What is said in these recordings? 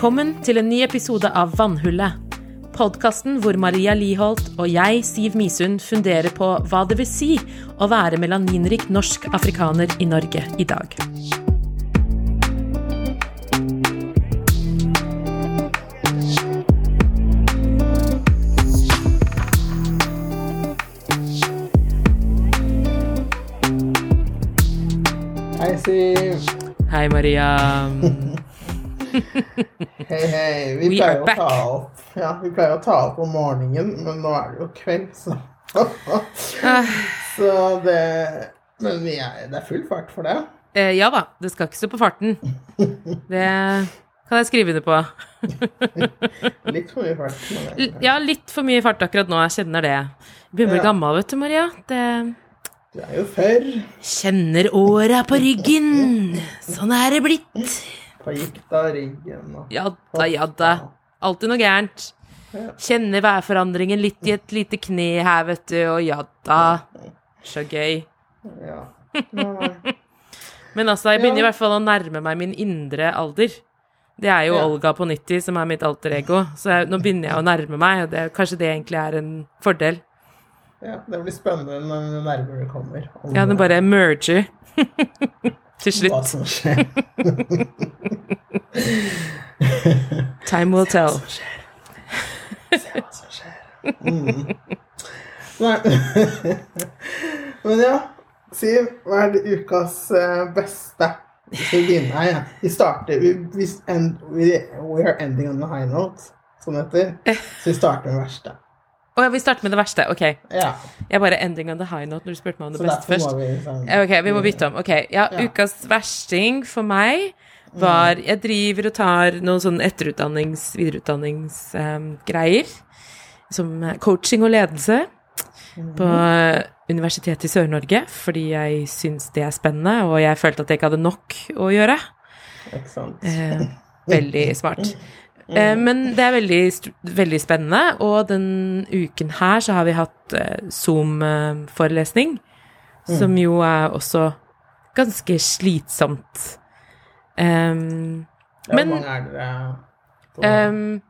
Velkommen til en ny episode av Vannhullet. Podkasten hvor Maria Liholt og jeg, Siv Misund, funderer på hva det vil si å være melaninrik norsk afrikaner i Norge i dag. Hei, Siv. Hei, Maria. Hei, hei. Vi, We pleier å ta opp Ja, vi pleier å ta opp om morgenen, men nå er det jo kveld, så Så det Men vi er, det er full fart for det. Eh, ja da, det skal ikke stå på farten. Det kan jeg skrive under på. Litt for mye fart. L- Ja, litt for mye fart akkurat nå. Jeg kjenner det. Begynner å bli Ja. gammel, vet du, Maria. Det du er jo før. Kjenner åra på ryggen. Sånn er det blitt. På da ryggen og Ja da, ja da. Alltid noe gærent. Kjenner værforandringen litt i et lite kne her, vet du, og ja da. Så gøy. Ja. Men altså, jeg begynner i hvert fall å nærme meg min indre alder. Det er jo Ja. Olga på 90 som er mitt alter ego, så jeg, nå begynner jeg å nærme meg, og det, kanskje det egentlig er en fordel. ja, det blir spennende når nærmere kommer. om Ja, den bare merger til slutt. hva som skjer. Time will tell. Se hva som skjer. Mm. Nei. Men ja, Siv, hva er det ukas eh, beste? Her, ja. Vi starter vi, end, we, we are ending on a high note, som det heter. Så vi starter med verste. Å ja, vi starter med det verste. Ok. Ja, Jeg bare ending on the high note når du spurte meg om det så beste først. vi sånn, Ok, vi må bytte om. Ok, ja, Ja. ukas versting for meg var Jeg driver og tar noen sånn etterutdannings-, videreutdanningsgreier. som eh, coaching og ledelse på eh, Universitetet i Sør-Norge, fordi jeg syns det er spennende, og jeg følte at jeg ikke hadde nok å gjøre. Ikke? Eh, veldig smart. Eh, men det er veldig, veldig spennende, og den uken her så har vi hatt eh, Zoom-forelesning, som jo er også ganske slitsomt. Um, Ja, men- er på? um,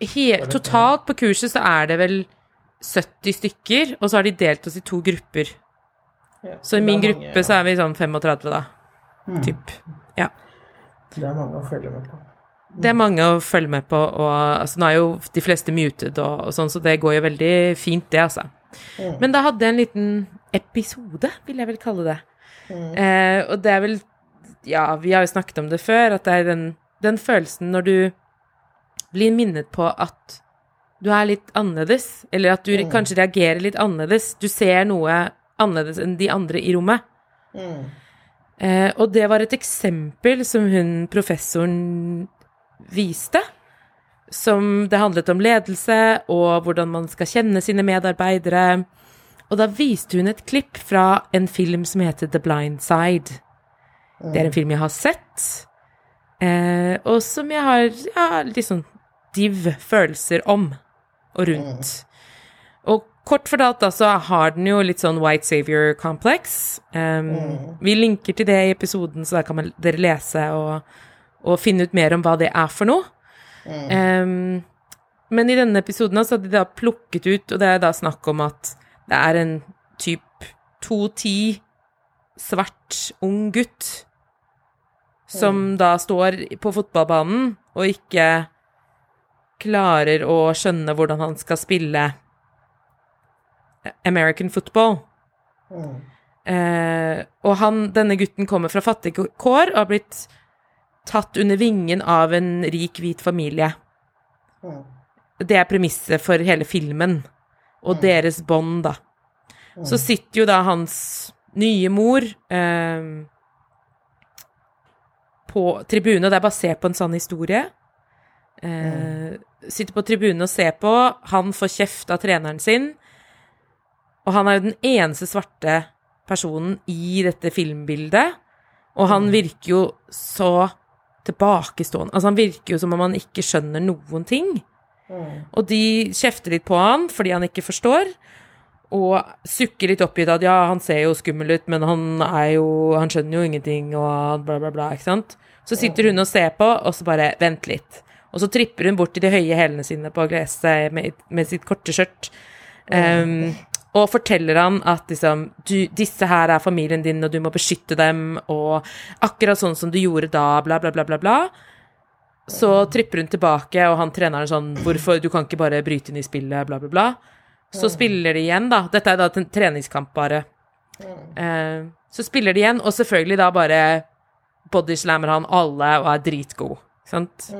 he, totalt på kurset så er det vel 70 stykker, og så har de delt oss i to grupper. Ja, Så i det min mange, gruppe så er vi sånn 35, da. Mm. Typ. Ja. Det er mange å følge med på. Det er mange å følge med på, og altså, nå er jo de fleste muted og, og sånn, så det går jo veldig fint, det, altså. Mm. Men da hadde jeg en liten episode, vil jeg vel kalle det. Mm. Eh, og det er vel Ja, vi har jo snakket om det før, at det er den, den følelsen når du blir minnet på at du er litt annerledes, eller at du Mm. kanskje reagerer litt annerledes. Du ser noe annerledes enn de andre i rommet. Mm. Eh, og det var et eksempel som hun professoren viste. Som det handlet om ledelse og hvordan man skal kjenne sine medarbeidere. Og da viste hun et klipp fra en film som heter The Blind Side. Det er en film jeg har sett, eh, og som jeg har ja, litt sånn div følelser om og rundt. Og kort fortalt da, så har den jo litt sånn white savior complex. Um, Vi linker til det i episoden, så da kan man, dere lese og, og finne ut mer om hva det er for noe. Um, men i denne episoden så hadde de da plukket ut, og det er da snakk om at det er en typ 2-10 svart ung gutt som da står på fotballbanen og ikke klarer å skjønne hvordan han skal spille American football. Mm. Eh, og han, denne gutten kommer fra fattige kår og har blitt tatt under vingen av en rik, hvit familie. Det er premisset for hele filmen, og deres bånd, da. Så sitter jo da hans nye mor eh, på tribunen, og det er basert på en sann historie. Eh, sitter på tribunen og ser på. Han får kjeft av treneren sin. Og han er jo den eneste svarte personen i dette filmbildet. Og han virker jo så tilbakestående. Altså, han virker jo som om han ikke skjønner noen ting. Mm. Og de kjefter litt på han fordi han ikke forstår. Og sukker litt oppgitt at ja, han ser jo skummel ut, men han er jo Han skjønner jo ingenting, og bla, bla, bla, ikke sant. Så sitter hun og ser på, og så bare Vent litt. Og så tripper hun bort til de høye hælene sine på gresset med, med sitt korte skjørt. Um, og forteller han at liksom, du, disse her er familien din, og du må beskytte dem, og akkurat sånn som du gjorde da, bla, bla, bla, bla, bla. Så tripper hun tilbake, og han treneren sånn Hvorfor? Du kan ikke bare bryte inn i spillet, bla, bla, bla. Så spiller de igjen, da. Dette er da en treningskamp, bare. Eh, så spiller de igjen, og selvfølgelig da bare bodyslammer han alle og er dritgod. Sant?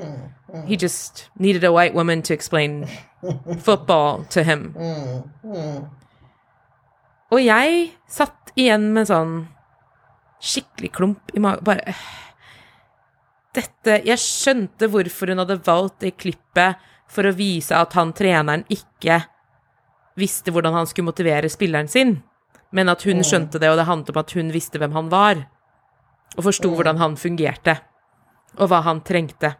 He just needed a white woman to explain football to him. Og jeg satt igjen med sånn skikkelig klump i magen. Bare øh, Dette Jeg skjønte hvorfor hun hadde valgt det klippet for å vise at han treneren ikke visste hvordan han skulle motivere spilleren sin, men at hun skjønte det, og det handlet om at hun visste hvem han var, og forsto hvordan han fungerte, og hva han trengte.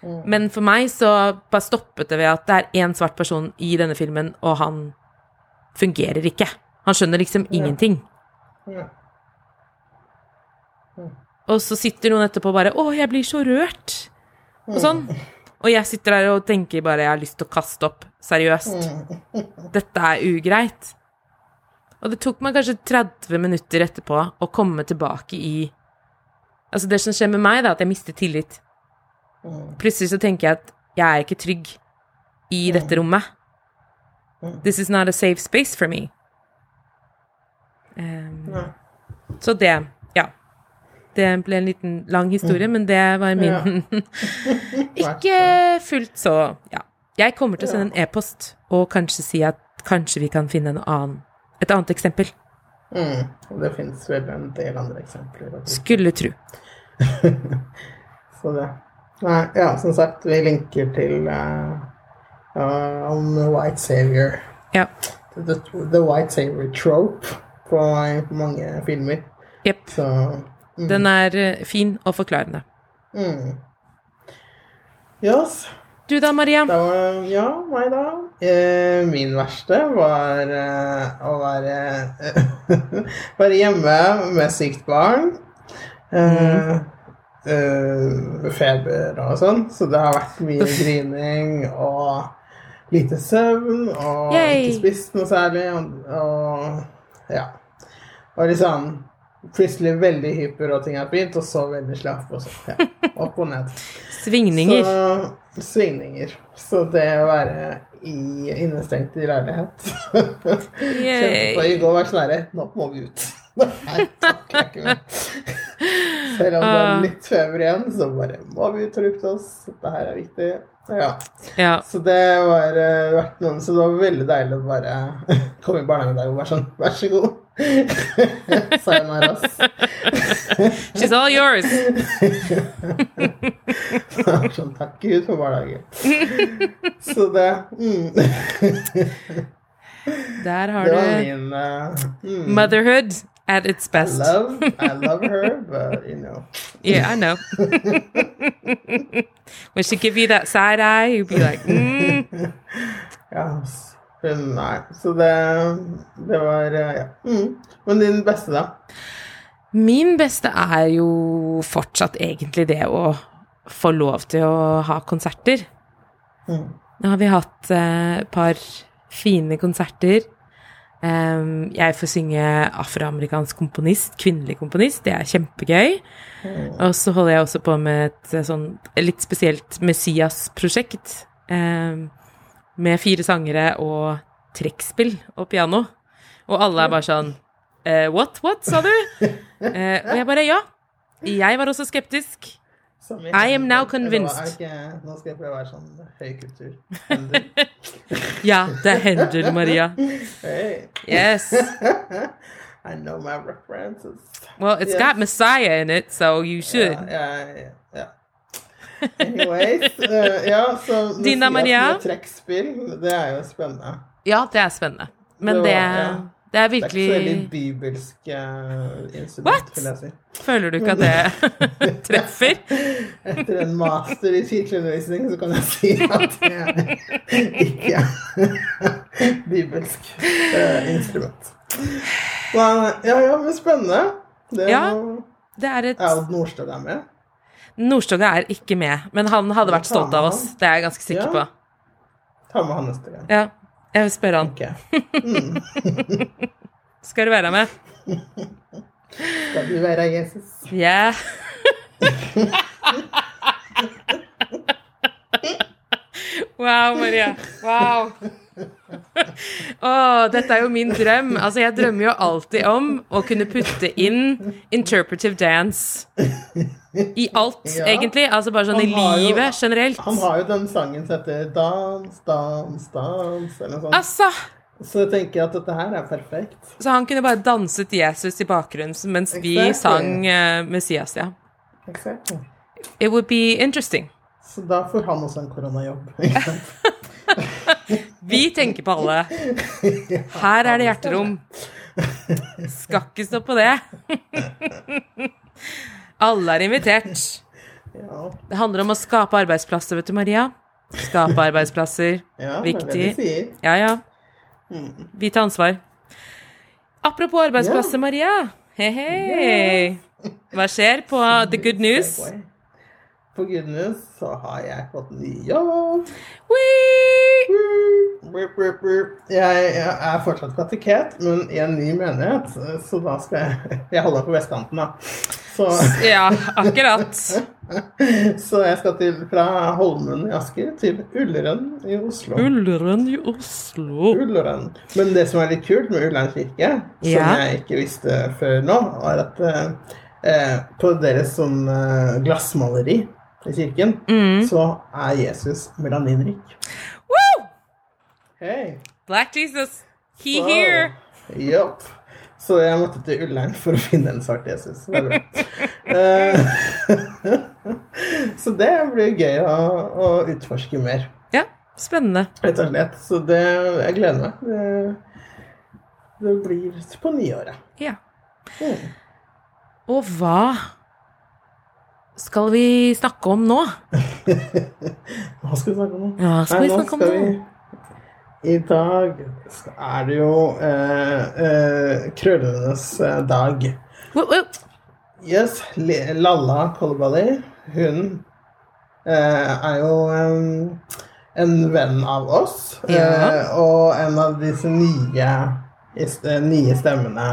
Men for meg så bare stoppet det ved at det er én svart person i denne filmen, og han fungerer ikke. Han skjønner liksom ingenting. Og så sitter noen etterpå og bare 'Å, jeg blir så rørt', og sånn. Og jeg sitter der og tenker bare 'Jeg har lyst til å kaste opp'. Seriøst. Dette er ugreit. Og det tok meg kanskje 30 minutter etterpå å komme tilbake i Altså, det som skjer med meg, da, at jeg mister tillit. Plutselig så tenker jeg at jeg er ikke trygg i dette rommet. This is not a safe space for me. Um, så det, ja. Det ble en liten lang historie, men det var min Ikke fullt så Ja. Jeg kommer til å sende en e-post og kanskje si at kanskje vi kan finne en annen, et annet eksempel. Mm. Det fins vel en del andre eksempler. Skulle tru. Så det Nei, ja, som sagt, vi linker til ja, om White Savior. Ja. The, the White Savior trope på, mange filmer. Jepp. Mm. Den er eh, fin og forklarende. mm. Yes. Du da, Maria? Da var, ja, meg da. Eh, min verste var eh, å være, være hjemme med sykt barn. Eh, eh, feber og sånn. Så det har vært mye grining og lite søvn. Og Yay. ikke spist noe særlig. Og, og ja. Og liksom plutselig veldig hyper, og ting er fint, og så veldig slapp. Og så, ja, opp og ned. Svingninger. Så, svingninger. Så det å være i, innestengt i leilighet på i går var sånn herre Nå må vi ut. Nei, takk, jeg ikke med. Selv om det er Ah. litt feber igjen, så bare må vi ut og lukte oss. Dette her er viktig. Ja. Ja. Så det var eh, vært noen Så det var veldig deilig å bare komme i barnehagen i dag og være sånn Vær så god. Sayonara. ass. She's all yours. sånn, takk Gud for barnehagen. Så det mm, Der har Det du min uh, mm, motherhood at its best. love. I love her, but you know. Yeah, I know. when she give you that side eye, you'd be like, mm. Ja, Nei. Så det, det var uh, Ja. Mm. Men din beste, da? Min beste er jo fortsatt egentlig det å få lov til å ha konserter. Mm. Nå har vi hatt eh, et par fine konserter. Jeg får synge afroamerikansk komponist, kvinnelig komponist. Det er kjempegøy. Og så holder jeg også på med et eh, sånn litt spesielt Messias-prosjekt. med fire sangere og trekkspill og piano. Og alle er bare sånn eh, What? What, sa du? Eh, og jeg bare ja. Jeg var også skeptisk. Som i- I am now Eller hva, convinced. det ikke- Nå skal jeg prøve å være sånn høykultur. Hender. Ja, det hender, Maria. Hey. Yes. I know my references. Well, it's Yes. got Messiah in it, so you should. Ja, ja, ja, ja. Anyways, eh, ja, så nå Dina sier jeg Maria? at det Trekkspill, det er jo spennende. Ja, det er spennende. Men Det det, var- ja. Det er Det er ikke så veldig bibelsk eh, instrument, vil jeg si. Føler du ikke at det treffer? Etter en master i kirkeundervisning så kan jeg si at det er ikke bibelsk eh, instrument. Men, ja, ja, men spennende. Det er Ja. Det er et Aud Nordstoga med. Nordstoga er ikke med, men han hadde vært stolt av oss. Det er jeg ganske sikker Ja. på. Ta med han neste gang. Ja, jeg vil spørre han. Ok. Skal du være med? Skal du være Jesus? Ja. Wow, Maria. Wow. Å, dette er jo min drøm. Altså, jeg drømmer jo alltid om å kunne putte inn interpretive dance i alt, Ja. egentlig. Altså bare sånn i livet jo- generelt. Han har jo den sangen som heter Dans, dans, dans, eller noe sånt. Altså! Så jeg tenker at dette her er perfekt. Så han kunne bare danset Jesus i bakgrunnen mens vi sang uh, Messias, ja. Exactly. It would be interesting. Så da får han også en koronajobb. ikke sant? Vi tenker på alle. Her er det hjerterom. Skal ikke stå på det. Alle er invitert. Det handler om å skape arbeidsplasser, vet du, Maria. Skape arbeidsplasser. ja Viktig. Ja, ja. Vi tar ansvar. Apropos arbeidsplasser, Maria. Hei, hei. Hva skjer på The Good News? På Good så har jeg fått ny jobb. Burp. Jeg, er fortsatt kateket, men i en ny menighet, så da skal jeg Jeg holder på vestkanten, da. Så, Ja, akkurat. så jeg skal til fra Holmen i Asker til Ulleren i Oslo. Ulleren i Oslo. Ulleren. Men det som er litt kult med Ullern kirke, som Ja. jeg ikke visste før nå, var at eh, eh, på deres sånn eh, glassmaleri i kirken, Mm. så er Jesus melaninrik. Woo! Hei! Black Jesus. He Wow. here. Yep. Så jeg måtte til Ullern for å finne en svart Jesus. Det er bra. Eh, så det blir gøy å, å utforske mer, Ja, spennende. rett og slett. Så det, jeg gleder meg. Det, det blir på nyåret. Ja. Mm. Og hva skal vi snakke om nå? Hva skal vi snakke om nå? Ja, skal Nei, vi nå snakke om nå? vi- I dag er det jo eh, eh, krøllenes eh, dag. Wo- wo- Yes, Lalla Kolbali, hun eh, er jo en venn av oss. Ja. eh, og en av disse nye, eh, nye stemmene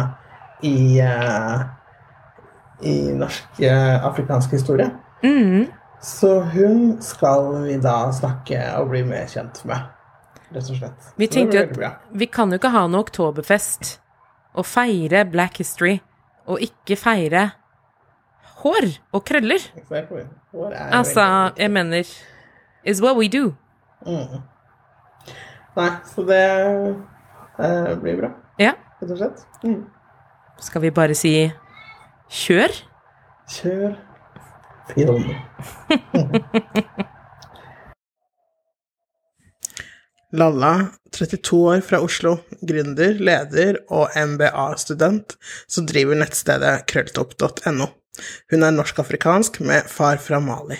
i, eh, i norsk eh, afrikansk historie. Mm. Så hun skal vi da snakke og bli mer kjent med, rett og slett. Vi tenkte jo at vi kan jo ikke ha noe oktoberfest og feire black history og ikke feire hår og krøller. Exactly. Hår Altså, jeg mener is what we do. Mm. Nei, så det eh, blir bra, Ja. rett og slett. Mm. Skal vi bare si kjør? Kjør film. Lalla, 32 år fra Oslo, gründer, leder og MBA-student, som driver nettstedet krølltopp.no. Hun er norsk-afrikansk med far fra Mali.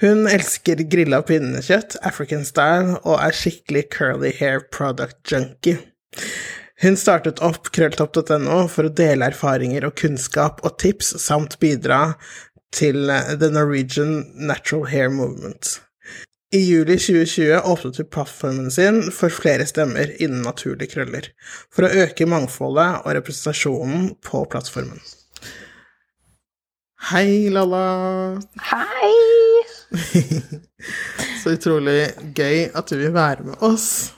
Hun elsker grilla pinnekjøtt, African style, og er skikkelig curly hair product junkie. Hun startet opp krølltopp.no for å dele erfaringer og kunnskap og tips, samt bidra til eh, The Norwegian Natural Hair Movement. I juli 2020 åpnet hun plattformen sin for flere stemmer innen naturlige krøller, for å øke mangfoldet og representasjonen på plattformen. Hei, Lalla! Hei! Så utrolig gøy at du vil være med oss.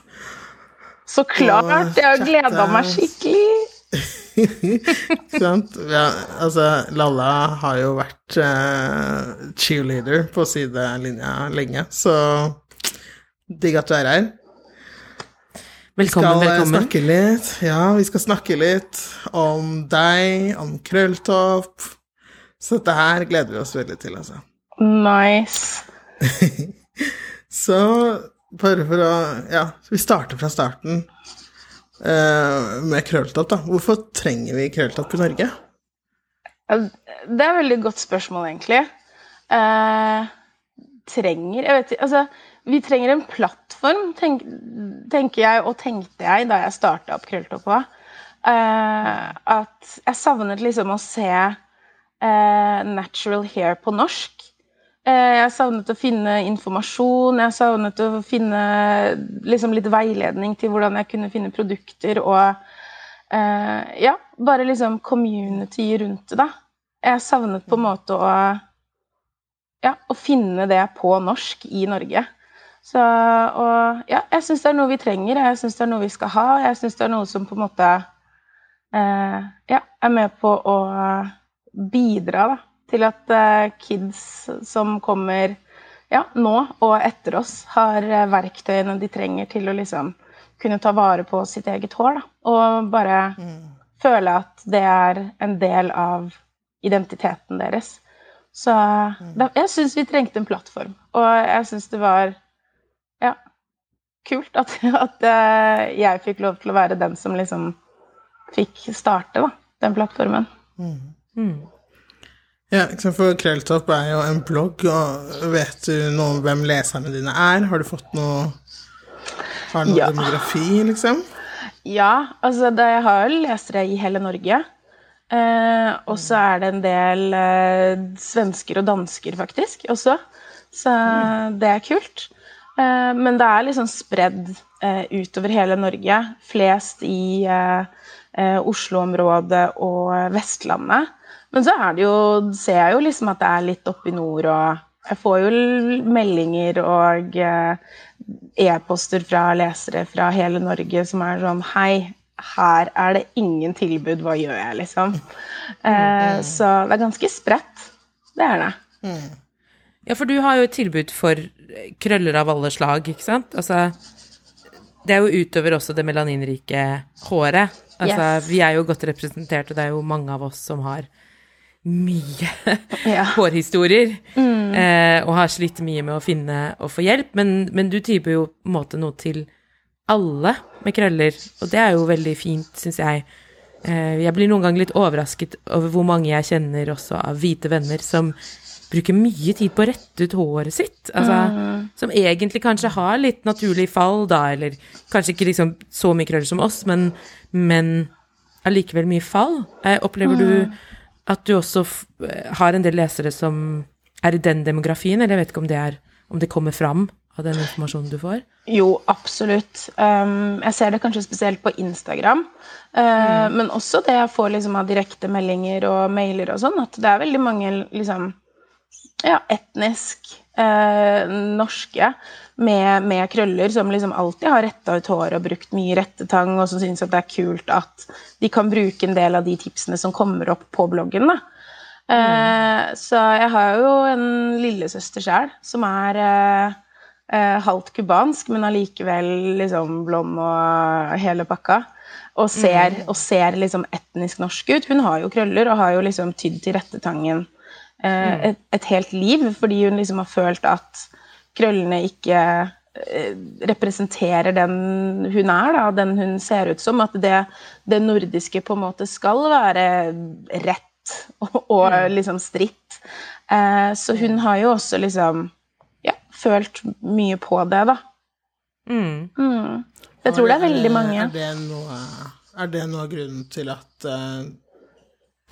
Så klart! Jeg har gleda meg skikkelig. Sant? Ja, altså, Lalla har jo vært uh, cheerleader på sidelinja lenge, så digg at du er her. Velkommen, skal eh, velkommen. snakke litt Ja, vi skal snakke litt om deg, om Krølltopp. Så dette her gleder vi oss veldig til, altså. Nice. Så bare for å Ja, vi starter fra starten uh, med Krølltopp, da. Hvorfor trenger vi Krølltopp i Norge? Det er et veldig godt spørsmål, egentlig. Uh, trenger Jeg vet ikke Altså, vi trenger en plattform, tenk, tenker jeg, og tenkte jeg da jeg starta opp Krølltoppa. Uh, at jeg savnet liksom å se uh, natural hair på norsk. Eh, jeg savnet å finne informasjon, jeg savnet å finne liksom, litt veiledning til hvordan jeg kunne finne produkter og eh, Ja, bare liksom community rundt det, da. Jeg savnet på en måte å Ja, å finne det på norsk i Norge. Så og ja, jeg syns det er noe vi trenger, jeg syns det er noe vi skal ha. Jeg syns det er noe som på en måte eh, ja, er med på å bidra da, til at eh, kids som kommer ja, nå og etter oss, har eh, verktøyene de trenger til å liksom kunne ta vare på sitt eget hår. Da, og bare mm. føle at det er en del av identiteten deres. Så mm. da, jeg syns vi trengte en plattform, og jeg syns det var ja, kult at, at, eh, jeg fikk lov til å være den som liksom fikk starte da, den plattformen. Mm. Mm. Ja, for Krølltopp er jo en blogg, og vet du noe om hvem leserne dine er? Har du fått noe Har du noe ja. demografi, liksom? Ja, altså det, jeg har jo lesere i hele Norge. Eh, og så er det en del eh, svensker og dansker, faktisk, også. Så mm. det er kult. Eh, men det er liksom spredd eh, utover hele Norge. Flest i eh, Oslo-området og Vestlandet. Men så er det jo, ser jeg jo liksom at det er litt oppe i nord, og jeg får jo meldinger og e-poster fra lesere fra hele Norge som er sånn Hei, her er det ingen tilbud, hva gjør jeg, liksom? Mm. Så det er ganske spredt. Det er det. Mm. Ja, for du har jo et tilbud for krøller av alle slag, ikke sant? Altså, det er jo utover også det melaninrike håret. Altså, yes. vi er jo godt representert, og det er jo mange av oss som har mye ja. hårhistorier, mm. eh, og har slitt mye med å finne og få hjelp, men, men du typer jo på en måte noe til alle med krøller, og det er jo veldig fint, syns jeg. Eh, jeg blir noen ganger litt overrasket over hvor mange jeg kjenner også av hvite venner som bruker mye tid på å rette ut håret sitt. Altså, mm. Som egentlig kanskje har litt naturlig fall, da, eller kanskje ikke liksom så mye krøller som oss, men, men allikevel mye fall. Eh, opplever mm. du at du også har en del lesere som er i den demografien, eller jeg vet ikke om det, er, om det kommer fram av den informasjonen du får? Jo, absolutt. Um, jeg ser det kanskje spesielt på Instagram. Uh, mm. Men også det jeg får liksom av direkte meldinger og mailer og sånn, at det er veldig mange liksom ja, etnisk uh, norske med, med, krøller, som liksom alltid har retta ut håret og brukt mye rettetang, og som syns at det er kult at de kan bruke en del av de tipsene som kommer opp på bloggen. da. Eh, mm. Så jeg har jo en lillesøster sjøl som er eh, eh, halvt cubansk, men allikevel liksom blond og hele pakka. Og ser, mm. og ser liksom etnisk norsk ut. Hun har jo krøller og har jo liksom tydd til rettetangen Eh, mm. et, et, helt liv, fordi hun liksom har følt at krøllene ikke eh, representerer den hun er, da, den hun ser ut som. At det, det nordiske på en måte skal være rett og, og mm. liksom stritt. Eh, så hun har jo også liksom ja, følt mye på det, da. Mm. Mm. Jeg tror det er veldig mange. Er det noe, er det noe av grunnen til at uh,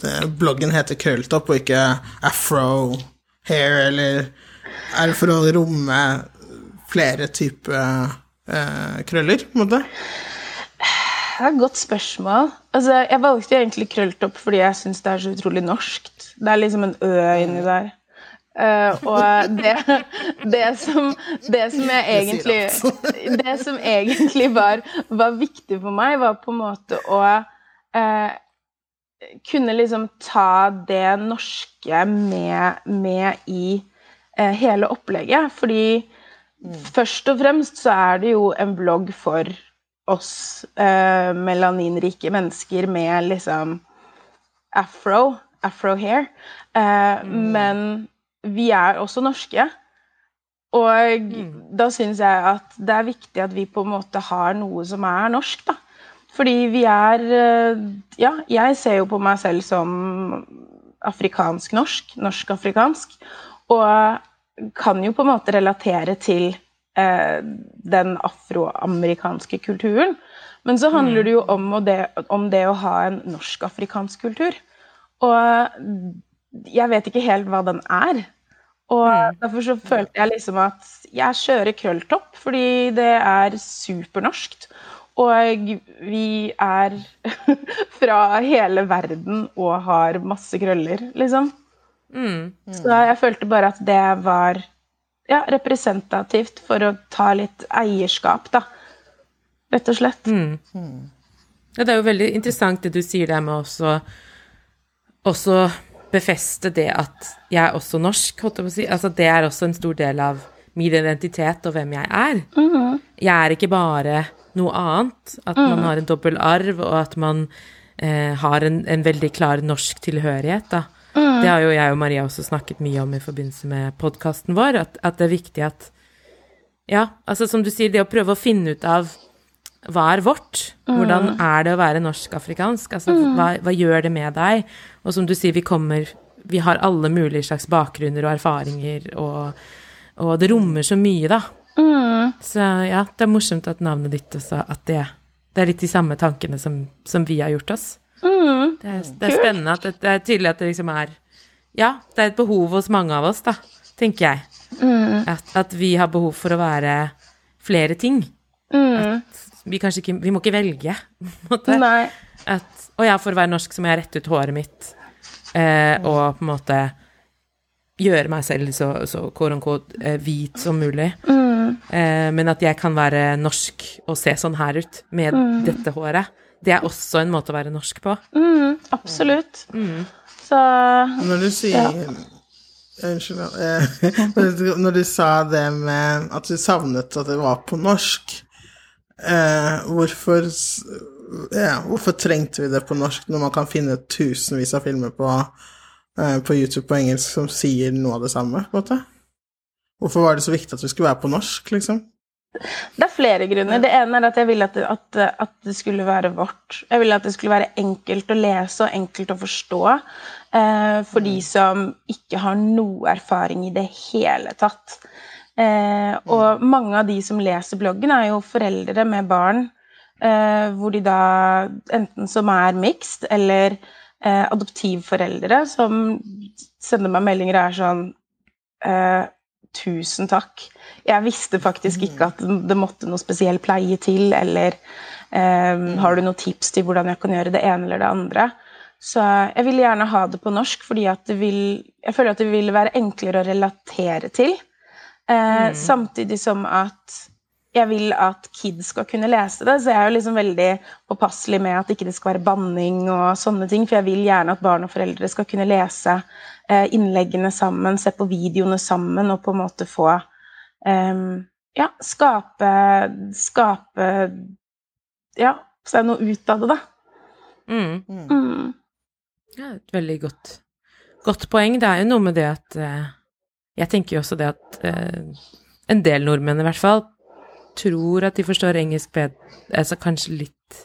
det, bloggen heter Krølltopp og ikke Afro Hair, eller er det for å romme flere typer eh, krøller, på en måte? Det er et godt spørsmål. Altså, jeg valgte egentlig krølltopp fordi jeg syns det er så utrolig norskt. Det er liksom en ø inni der. Uh, og det, det, som, det som jeg egentlig Det som egentlig var, var viktig for meg, var på en måte å uh, kunne liksom ta det norske med, med i hele opplegget. Fordi mm. først og fremst så er det jo en blogg for oss eh, melaninrike mennesker med liksom afro, afro hair. Eh, mm. Men vi er også norske. Og mm. da syns jeg at det er viktig at vi på en måte har noe som er norsk, da. Fordi vi er eh, Ja, jeg ser jo på meg selv som afrikansk-norsk, norsk-afrikansk, og kan jo på en måte relatere til eh, den afroamerikanske kulturen. Men så handler det jo om det, om det å ha en norsk-afrikansk kultur. Og jeg vet ikke helt hva den er. Og Mm. derfor så følte jeg liksom at jeg kjører krølltopp, fordi det er supernorskt. Og vi er fra hele verden og har masse krøller, liksom. Mm. Så jeg følte bare at det var ja, representativt for å ta litt eierskap, da. Rett og slett. Mm. Ja, det er jo veldig interessant det du sier der med også også befeste det at jeg er også norsk, holdt jeg på å si. Altså, det er også en stor del av min identitet og hvem jeg er. Jeg er ikke bare noe annet. At man har en dobbel arv, og at man eh, har en, en veldig klar norsk tilhørighet, da. Det har jo jeg og Maria også snakket mye om i forbindelse med podkasten vår, at, at det er viktig at Ja, altså som du sier, det å prøve å finne ut av hva er vårt? Hvordan er det å være norsk-afrikansk? Altså, hva, hva gjør det med deg? Og som du sier, vi kommer Vi har alle mulige slags bakgrunner og erfaringer, og, og det rommer så mye, da. Så ja, det er morsomt at navnet ditt også At det, det er litt de samme tankene som, som vi har gjort oss. Det er, det er spennende at det, det er tydelig at det liksom er Ja, det er et behov hos mange av oss, da, tenker jeg. At, at vi har behov for å være flere ting. At vi kanskje ikke Vi må ikke velge, på en måte. Nei. At Å ja, for å være norsk så må jeg rette ut håret mitt, eh, og på en måte gjøre meg selv så, så quote unquote eh, hvit som mulig. Eh, men at jeg kan være norsk og se sånn her ut med dette håret. Det er også en måte å være norsk på. Mm, absolutt. Så Når du sier Unnskyld. eh, når du- Når du sa det med at du savnet at det var på norsk, eh, hvorfor ja, Hvorfor trengte vi det på norsk når man kan finne tusenvis av filmer på, eh, på YouTube på engelsk som sier noe av det samme? på en måte? Hvorfor var det så viktig at vi skulle være på norsk, liksom? Det er flere grunner. Det ene er at jeg ville at, at, at det skulle være vårt. Jeg ville at det skulle være enkelt å lese og enkelt å forstå eh, for de som ikke har noe erfaring i det hele tatt. Eh, og mange av de som leser bloggen, er jo foreldre med barn eh, hvor de da enten som er mixed eller eh, adoptivforeldre som sender meg meldinger og er sånn eh, Tusen takk. Jeg visste faktisk ikke at det måtte noe spesiell pleie til, eller um, har du noen tips til hvordan jeg kan gjøre det ene eller det andre? Så jeg vil gjerne ha det på norsk, fordi at det vil, jeg føler at det vil være enklere å relatere til. Mm. Samtidig som at jeg vil at kids skal kunne lese det, så jeg er jo liksom veldig påpasselig med at ikke det skal være banning og sånne ting, for jeg vil gjerne at barn og foreldre skal kunne lese eh, innleggene sammen, se på videoene sammen og på en måte få em, ja, skape skape ja, seg noe ut av det, da. Mm. Mm. Ja, et veldig godt, godt poeng. Det er jo noe med det at eh, Jeg tenker jo også det at eh, en del nordmenn i hvert fall tror at de forstår engelsk bedre altså kanskje litt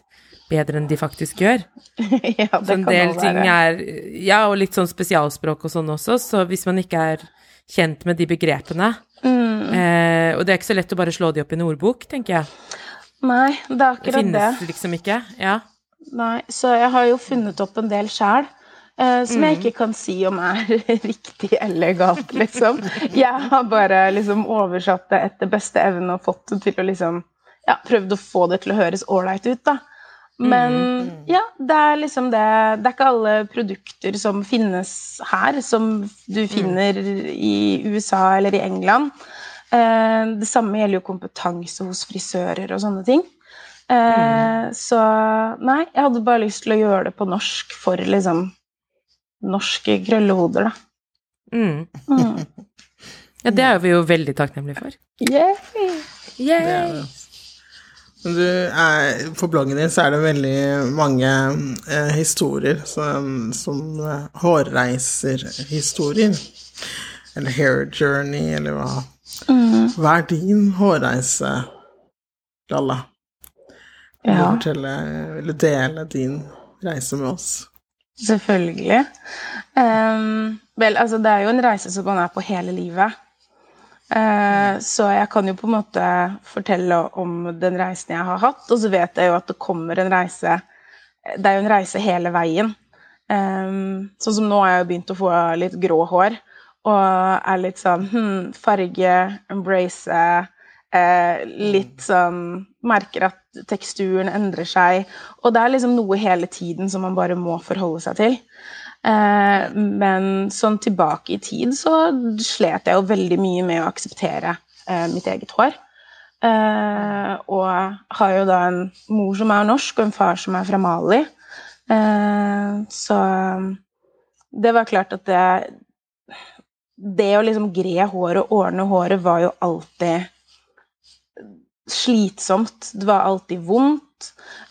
bedre enn de faktisk gjør. ja, det Så en del ting er Ja, og litt sånn spesialspråk og sånn også, så hvis man ikke er kjent med de begrepene Mm. eh, Og det er ikke så lett å bare slå de opp i en ordbok, tenker jeg. Nei, det er Det akkurat det. finnes liksom ikke. Ja. Nei, så jeg har jo funnet opp en del sjæl. Uh, som jeg ikke kan si om er riktig eller galt, liksom. Jeg har bare liksom oversatt det etter beste evne og fått det til å liksom Ja, prøvd å få det til å høres ålreit ut, da. Men ja, det er liksom det Det er ikke alle produkter som finnes her, som du finner i USA eller i England. Eh, det samme gjelder jo kompetanse hos frisører og sånne ting. Eh, Så nei, jeg hadde bare lyst til å gjøre det på norsk for liksom norske krøllehoder, da. Mm. Mm. ja, det er vi jo veldig takknemlige for. Yay! Det er Du på bloggen din så er det veldig mange eh, historier som, som eh, hårreiserhistorier. Eller hair journey, eller hva. Hva er din hårreise, Lalla? Ja, fortelle, du dele din reise med oss? selvfølgelig. Um, vel, altså, det er jo en reise som man er på hele livet. Eh, så jeg kan jo på en måte fortelle om den reisen jeg har hatt, og så vet jeg jo at det kommer en reise Det er jo en reise hele veien. Um, sånn som nå har jeg jo begynt å få litt grå hår, og er litt sånn hmm, farge, embrace, eh, litt sånn Merker at teksturen endrer seg. Og det er liksom noe hele tiden som man bare må forholde seg til. Eh, men sånn tilbake i tid så slet jeg jo veldig mye med å akseptere eh, mitt eget hår. Eh, og har jo da en mor som er norsk, og en far som er fra Mali. Så det var klart at det Det å liksom gre håret og ordne håret var jo alltid slitsomt. Det var alltid vondt.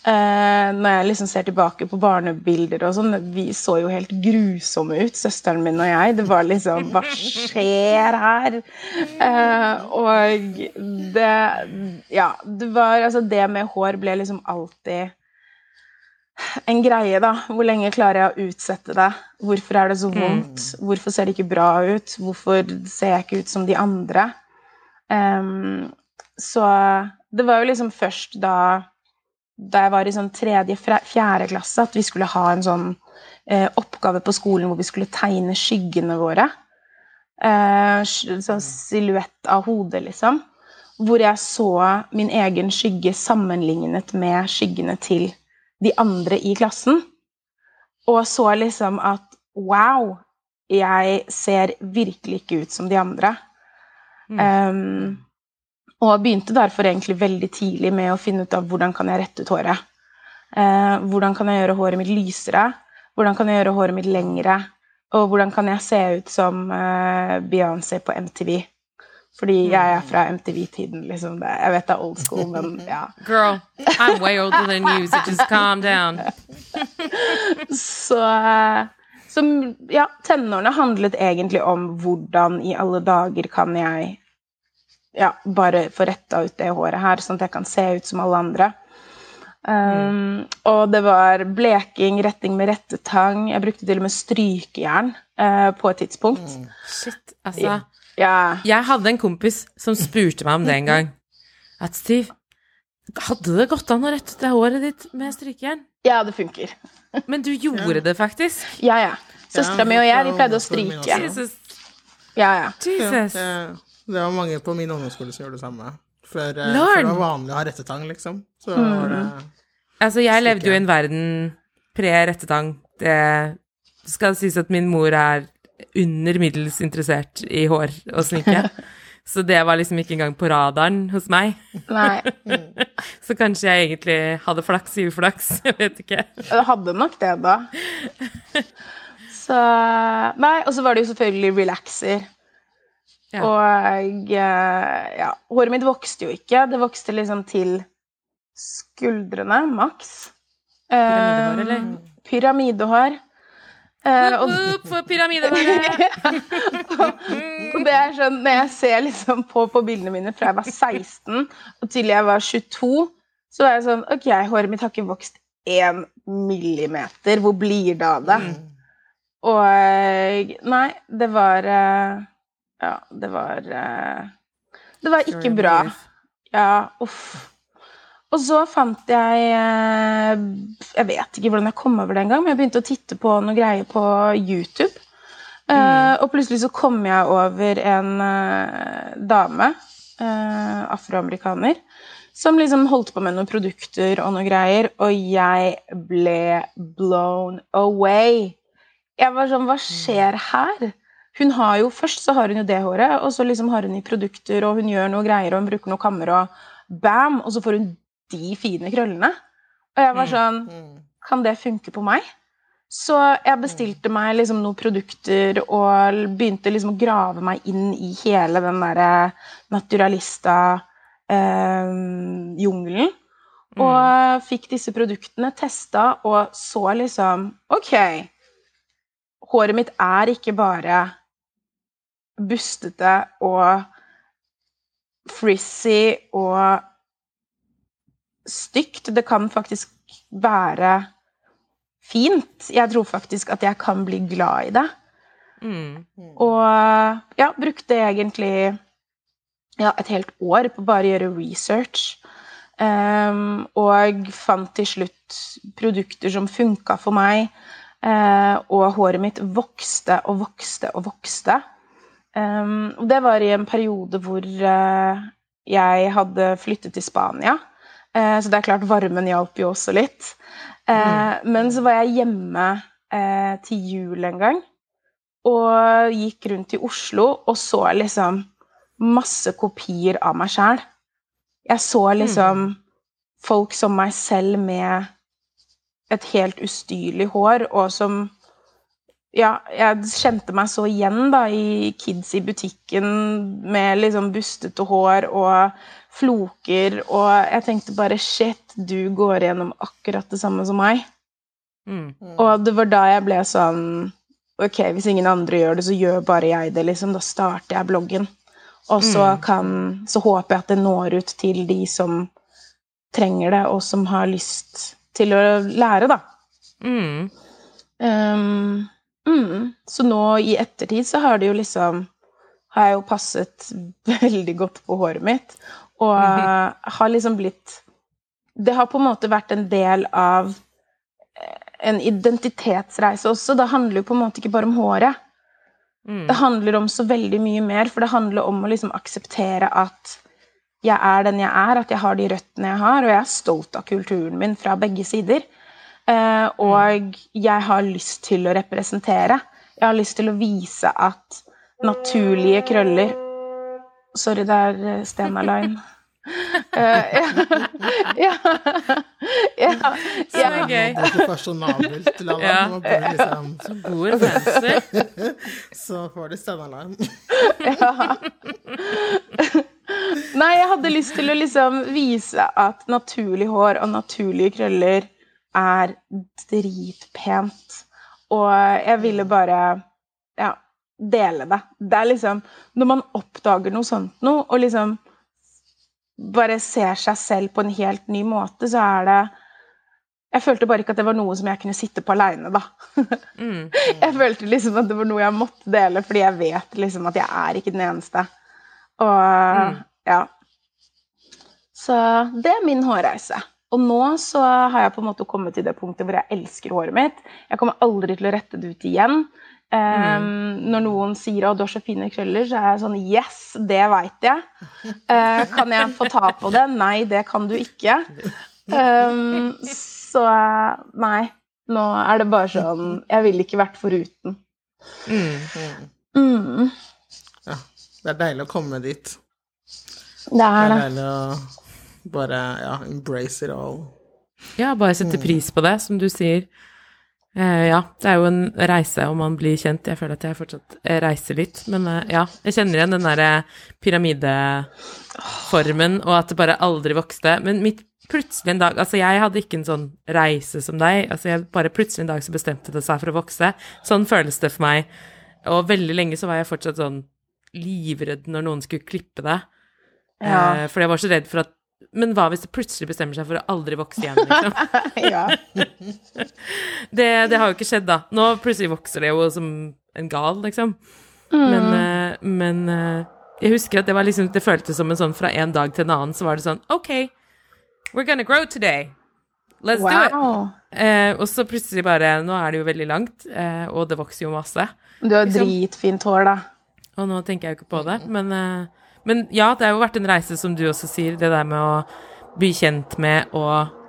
Eh, når jeg liksom ser tilbake på barnebilder og sånn, vi så jo helt grusomme ut, søsteren min og jeg. Det var liksom Hva skjer her? Eh, og det Ja, det var Altså, det med hår ble liksom alltid en greie, da. Hvor lenge klarer jeg å utsette det? Hvorfor er det så vondt? Hvorfor ser det ikke bra ut? Hvorfor ser jeg ikke ut som de andre? Um, så det var jo liksom først da da jeg var i sånn tredje, fjerde klasse, at vi skulle ha en sånn eh, oppgave på skolen hvor vi skulle tegne skyggene våre. Eh, sånn silhuett av hodet, liksom. Hvor jeg så min egen skygge sammenlignet med skyggene til de andre i klassen. Og så liksom at wow, jeg ser virkelig ikke ut som de andre. Mm. Um, og begynte derfor egentlig veldig tidlig med å finne ut av hvordan kan jeg rette ut håret. Eh, hvordan kan jeg gjøre håret mitt lysere? Hvordan kan jeg gjøre håret mitt lengre? Og hvordan kan jeg se ut som eh, Beyoncé på MTV? Fordi jeg er fra MTV-tiden, liksom. Det, jeg vet det er old school, men ja. Girl, I'm way older than you, so just calm down. så, så ja, tenårene handlet egentlig om hvordan i alle dager kan jeg ja, bare få retta ut det håret her, sånn at jeg kan se ut som alle andre. Um, mm. Og det var bleking, retting med rettetang. Jeg brukte til og med strykejern uh, på et tidspunkt. Mm. Shit, altså. Ja. Jeg hadde en kompis som spurte meg om det en gang. At Steve, hadde det gått an å rette det håret ditt med strykejern? Ja, det funker. Men du gjorde det faktisk? Ja, ja. Søstera mi og jeg, vi pleide å stryke. Jesus. Ja, ja. Jesus. Det var mange på min ungdomsskole som gjorde det samme. Før, eh, før det var vanlig å ha rettetang, liksom. Så mm. var det Altså, jeg levde jo i en verden pre-rettetang. Det skal sies at min mor er under middels interessert i hår og sminke. Så det var liksom ikke engang på radaren hos meg. Nei. så kanskje jeg egentlig hadde flaks i uflaks. Jeg vet ikke. Du hadde nok det, da. Så Nei, og så var det jo selvfølgelig relaxer. Ja. Og eh, ja, håret mitt vokste jo ikke. Det vokste liksom til skuldrene, maks. Pyramidehår, eller? Uh, pyramidehår. Uh, og, for pyramidehåret! og det er sånn, når jeg ser liksom på, på, bildene mine fra jeg var 16 og til jeg var 22, så er jeg sånn Ok, håret mitt har ikke vokst én millimeter. Hvor blir det av det? Mm. Og Nei, det var uh, ja, det var eh, Det var ikke bra. Ja, uff. Og så fant jeg eh, Jeg vet ikke hvordan jeg kom over det engang, men jeg begynte å titte på noe greier på YouTube. Eh, mm. og plutselig så kom jeg over en dame, afroamerikaner, som liksom holdt på med noen produkter og noen greier, og jeg ble blown away. Jeg var sånn Hva skjer her? Hun har jo, Først så har hun jo det håret, og så liksom har hun i produkter, og hun gjør noe greier, og hun bruker noe kammer, og bam! Og så får hun de fine krøllene. Og jeg var mm, sånn mm. Kan det funke på meg? Så jeg bestilte meg liksom noen produkter og begynte liksom å grave meg inn i hele den derre naturalista-jungelen. Eh, og mm. fikk disse produktene testa og så liksom OK. Håret mitt er ikke bare bustete og frizzy og stygt. Det kan faktisk være fint. Jeg tror faktisk at jeg kan bli glad i det. Mm. Og ja, brukte egentlig ja, et helt år på bare å gjøre research. Um, og fant til slutt produkter som funka for meg. Uh, og håret mitt vokste og vokste og vokste. Um, og det var i en periode hvor uh, jeg hadde flyttet til Spania. Uh, så det er klart, varmen hjalp jo også litt. Uh, mm. Men så var jeg hjemme til jul en gang og gikk rundt i Oslo og så liksom masse kopier av meg sjæl. Jeg så liksom mm. folk som meg selv med et helt ustyrlig hår, og som ja, jeg kjente meg så igjen da, i kids i butikken med liksom bustete hår og floker, og jeg tenkte bare shit, du går gjennom akkurat det samme som meg. Mm. Og det var da jeg ble sånn Ok, hvis ingen andre gjør det, så gjør bare jeg det, liksom. Da starter jeg bloggen. Og så mm. kan Så håper jeg at det når ut til de som trenger det, og som har lyst til å lære, da. Mm. Um, Mm. Så nå i ettertid så har det jo liksom Har jeg jo passet veldig godt på håret mitt. Og mm. har liksom blitt Det har på en måte vært en del av eh, en identitetsreise også. Det handler jo på en måte ikke bare om håret. Mm. Det handler om så veldig mye mer, for det handler om å liksom akseptere at jeg er den jeg er, at jeg har de røttene jeg har, og jeg er stolt av kulturen min fra begge sider. Eh, og jeg har lyst til å representere. Jeg har lyst til å vise at naturlige krøller Sorry, det er eh, Stena Line. Uh, ja, ja, ja, ja. Det er gøy. Det er ikke fasjonabelt La. Ja. Liksom, så god fancy. så får du stemmealarm. Ja. Nei, jeg hadde lyst til å liksom vise at naturlig hår og naturlige krøller er dritpent. Og jeg ville bare ja, dele det. Det er liksom Når man oppdager noe sånt noe, og liksom bare ser seg selv på en helt ny måte, så er det jeg følte bare ikke at det var noe som jeg kunne sitte på aleine, da. Mm. Jeg følte liksom at det var noe jeg måtte dele, fordi jeg vet liksom at jeg er ikke den eneste. Og mm. ja. Så det er min hårreise. Og nå så har jeg på en måte kommet til det punktet hvor jeg elsker håret mitt. Jeg kommer aldri til å rette det ut igjen. Um, mm. Når noen sier at du har så fine krøller, så er jeg sånn Yes, det veit jeg. Uh, kan jeg få ta på det? Nei, det kan du ikke. Um, så nei. Nå er det bare sånn Jeg ville ikke vært foruten. Mm. Mm. Ja. Det er deilig å komme dit. Det er det. det er deilig å bare ja, embrace it all. Ja, bare sette pris på det, som du sier. Eh, ja, det er jo en reise om man blir kjent. Jeg føler at jeg fortsatt reiser litt. Men eh, ja, jeg kjenner igjen den derre pyramideformen, og at det bare aldri vokste. Men mitt plutselig en dag Altså, jeg hadde ikke en sånn reise som deg. Altså, jeg bare plutselig en dag så bestemte det seg for å vokse. Sånn føles det for meg. Og veldig lenge så var jeg fortsatt sånn livredd når noen skulle klippe det. Ja. Eh, for jeg var så redd for at men hva hvis det plutselig bestemmer seg for å aldri vokse igjen, liksom? det, det, har jo ikke skjedd, da. Nå plutselig vokser det jo som en gal, liksom. Mm. Men, uh, men uh, jeg husker at det var liksom Det føltes som en sånn fra en dag til en annen, så var det sånn OK, we're gonna grow today. Let's wow. do it. Eh, og så plutselig bare Nå er det jo veldig langt, og det vokser jo masse. Du har liksom. dritfint hår, da. Og nå tenker jeg jo ikke på det, men men ja, det har jo vært en reise, som du også sier, det der med å bli kjent med og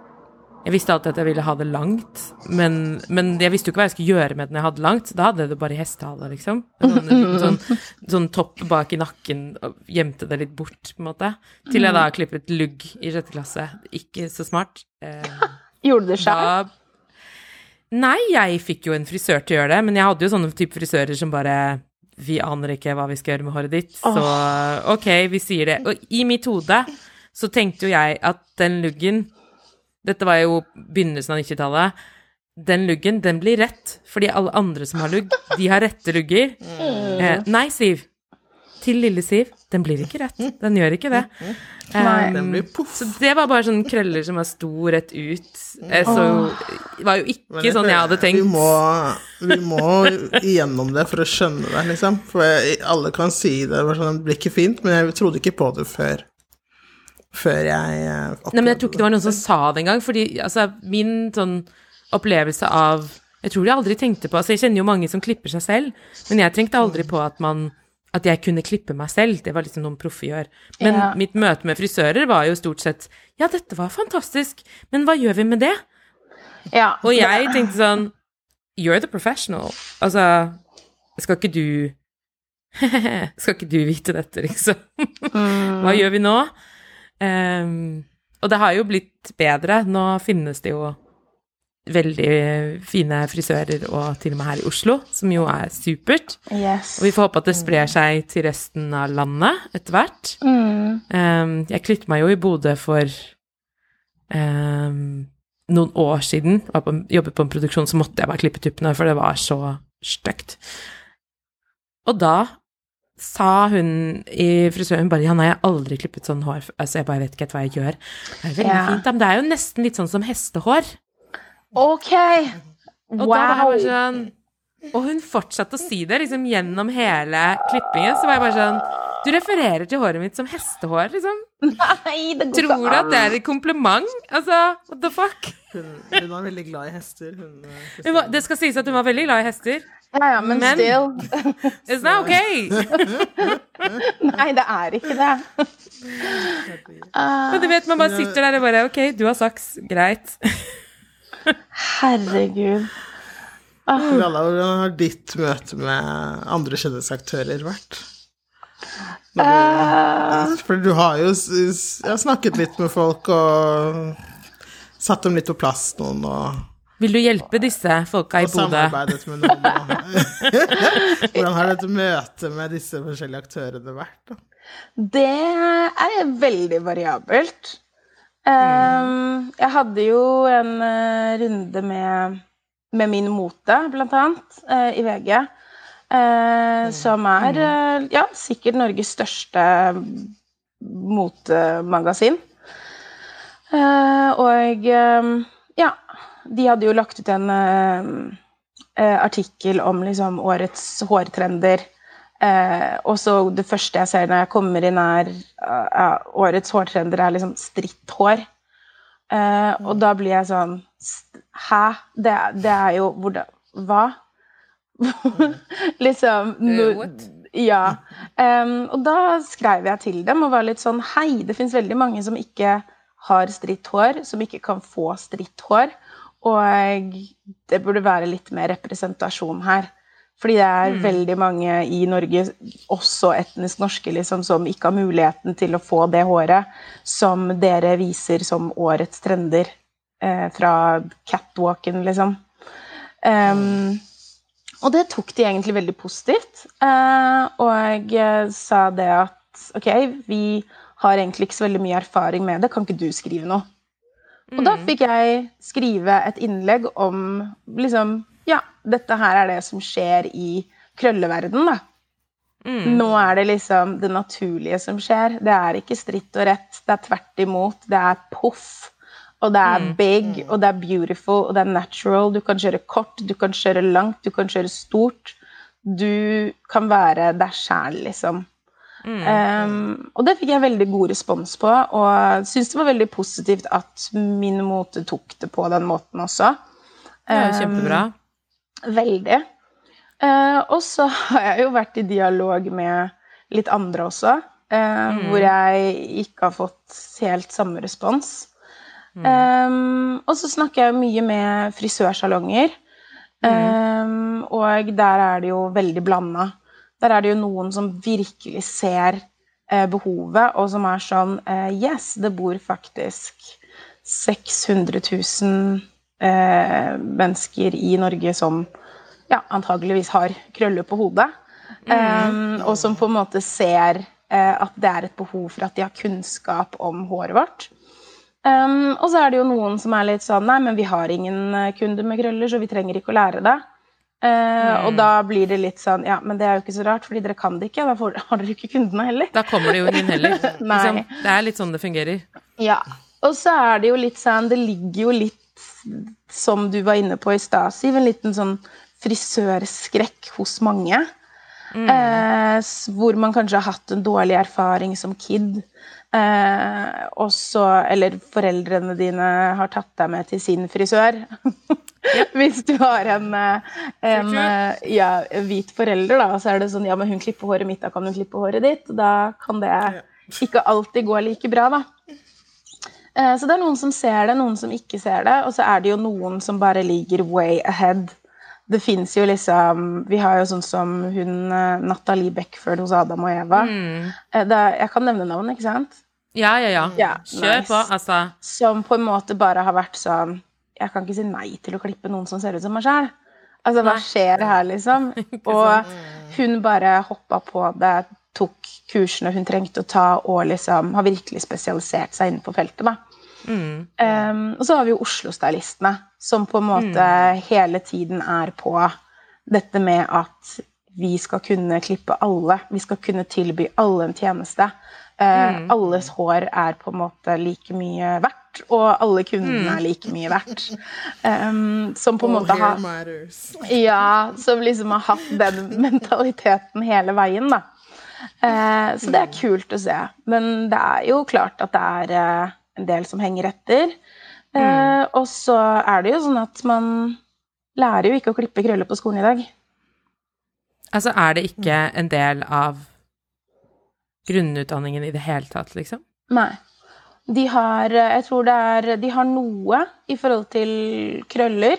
Jeg visste alltid at jeg ville ha det langt, men, men jeg visste jo ikke hva jeg skulle gjøre med det når jeg hadde langt. Da hadde jeg det bare i hestehale, liksom. Sånn, sånn, sånn, topp bak i nakken og gjemte det litt bort, på en måte. Til jeg da klippet lugg i sjette klasse. Ikke så smart. Eh, Gjorde du det sjøl? Nei, jeg fikk jo en frisør til å gjøre det, men jeg hadde jo sånne type frisører som bare vi aner ikke hva vi skal gjøre med håret ditt, så OK, vi sier det. Og i mitt hode så tenkte jo jeg at den luggen Dette var jo begynnelsen av 90-tallet. Den luggen, den blir rett, fordi alle andre som har lugg, de har rette lugger. Mm. Eh, nei, Siv til lille Siv, den blir ikke rett. Den gjør ikke det. Nei, um, den blir poff. Så det var bare sånne krøller som var sto rett ut. Eh, så det var jo ikke jeg, sånn jeg hadde tenkt. Vi må, vi må igjennom det for å skjønne det, liksom. For jeg, alle kan si det, det sånn, det blir ikke fint, men jeg trodde ikke på det før. Før jeg Nei, men jeg tror ikke det var noen som sa det engang, fordi altså, min sånn opplevelse av Jeg tror jeg aldri tenkte på Altså, jeg kjenner jo mange som klipper seg selv, men jeg tenkte aldri på at man at jeg kunne klippe meg selv. Det var liksom noen proffe gjør. Men Ja. mitt møte med frisører var jo stort sett Ja, dette var fantastisk, men hva gjør vi med det? Ja. Og jeg tenkte sånn You're the professional. Altså, skal ikke du Skal ikke du vite dette, liksom? Hva gjør vi nå? Um, og det har jo blitt bedre. Nå finnes det jo veldig fine frisører, og til og med her i Oslo, som jo er supert. Yes. Og vi får håpe at det sprer seg til resten av landet etter hvert. Mm. Um, jeg klippet meg jo i Bodø for um, noen år siden. På, jobbet på en produksjon, så måtte jeg bare klippe tuppene, for det var så stygt. Og da sa hun i frisøren bare 'Ja, nei, jeg har aldri klippet sånn hår.' Altså, jeg bare vet ikke hva jeg gjør. Det er veldig Ja. fint, men det er jo nesten litt sånn som hestehår. OK! Og da var jeg bare sånn Og hun fortsatte å si det liksom gjennom hele klippingen. Så var jeg bare sånn Du refererer til håret mitt som hestehår, liksom. Nei, det går Tror du at det er et kompliment? Altså, what the fuck? Hun, hun var veldig glad i hester. Hun, eh, Hun var, det skal sies at hun var veldig glad i hester. Ja, ja, men, Men- still. It's not okay. Nei, det er ikke det. Ah, Men du vet, man bare sitter der og bare Ok, du har saks. Greit. Herregud. Ralla, hvordan har ditt møte med andre kjendisaktører vært? Du, uh, for du har jo snakket litt med folk og satt dem litt på plass, noen, og, Vil du hjelpe disse folka i og samarbeidet med noen. Hvordan har dette møtet med disse forskjellige aktørene vært? Da? Det er veldig variabelt. Um, jeg hadde jo en eh, runde med, med Min Mote, blant annet, eh, i VG. Mm. Som er eh, ja, sikkert Norges største motemagasin. Eh, og eh, ja, de hadde jo lagt ut en eh, eh, artikkel om liksom årets hårtrender. Eh, og så det første jeg ser når jeg kommer inn, er ja, årets hårtrender er liksom stritthår. Eh, og da blir jeg sånn Hæ? Det, det er jo hvordan Hva? liksom no. Ja. Um, og da skrev jeg til dem og var litt sånn Hei, det fins veldig mange som ikke har stritt hår, som ikke kan få stritt hår. Og det burde være litt mer representasjon her. Fordi det er veldig mange i Norge, også etnisk norske, liksom, som ikke har muligheten til å få det håret som dere viser som årets trender eh, fra catwalken, liksom. Em, og det tok de egentlig veldig positivt. Eh, og jeg sa det at ok, vi har egentlig ikke så veldig mye erfaring med det, kan ikke du skrive noe? Og da fikk jeg skrive et innlegg om liksom Ja, dette her er det som skjer i krølleverden, da. Nå er det liksom det naturlige som skjer. Det er ikke stritt og rett. Det er tvert imot. Det er poff. Og det er big, og det er beautiful, og det er natural. Du kan kjøre kort, du kan kjøre langt, du kan kjøre stort. Du kan være deg sjæl, liksom. Um, og det fikk jeg veldig god respons på, og syns det var veldig positivt at min mote tok det på den måten også. Det er jo kjempebra. Veldig. Eh, og så har jeg jo vært i dialog med litt andre også, eh, hvor jeg ikke har fått helt samme respons. Um, og så snakker jeg mye med frisørsalonger, um, og der er det jo veldig blanda. Der er det jo noen som virkelig ser eh, behovet, og som er sånn eh, Yes, det bor faktisk 600 000 eh, mennesker i Norge som ja, antageligvis har krøller på hodet. Um, og som på en måte ser eh, at det er et behov for at de har kunnskap om håret vårt. Um, og så er det jo noen som er litt sånn Nei, men vi har ingen eh, kunder med krøller, så vi trenger ikke å lære det. Eh, Og da blir det litt sånn Ja, men det er jo ikke så rart, fordi dere kan det ikke. Da får, har dere ikke kundene heller. Da kommer det jo ingen heller. Liksom, det er litt sånn det fungerer. Ja. Og så er det jo litt sånn Det ligger jo litt, som du var inne på i stad, Siv, en liten sånn frisørskrekk hos mange. Eh, hvor man kanskje har hatt en dårlig erfaring som kid. Eh, og så Eller foreldrene dine har tatt deg med til sin frisør. Hvis du har en, eh, en eh, ja, hvit forelder, da, så er det sånn Ja, men hun klipper håret mitt, da kan hun klippe håret ditt. Da kan det ikke alltid gå like bra, da. Eh, Så det er noen som ser det, noen som ikke ser det, og så er det jo noen som bare ligger way ahead. Det fins jo liksom Vi har jo sånn som hun eh, Natalie Beckford hos Adam og Eva. Mm. Eh, Det, jeg kan nevne navn, ikke sant? Ja, ja, ja. Ja, Kjør nice. på, altså. Som på en måte bare har vært sånn Jeg kan ikke si nei til å klippe noen som ser ut som meg sjæl. Altså, hva skjer her, liksom? Og hun bare hoppa på det, tok kursene hun trengte å ta, og liksom har virkelig spesialisert seg innenfor feltet, da. Mm. Um, og så har vi jo Oslo-stylistene, som på en måte hele tiden er på dette med at vi skal kunne klippe alle. Vi skal kunne tilby alle en tjeneste. Eh, Alles hår er på en måte like mye verdt, og alle kundene er like mye verdt. Um, som på en måte har ja, som liksom har hatt den mentaliteten hele veien, da. Uh, så det er kult å se. Men det er jo klart at det er eh, en del som henger etter. Eh, Og så er det jo sånn at man lærer jo ikke å klippe krøller på skolen i dag. Altså, er det ikke en del av grunnutdanningen i det hele tatt, liksom? Nei. De har eh, Jeg tror det er De har noe i forhold til krøller.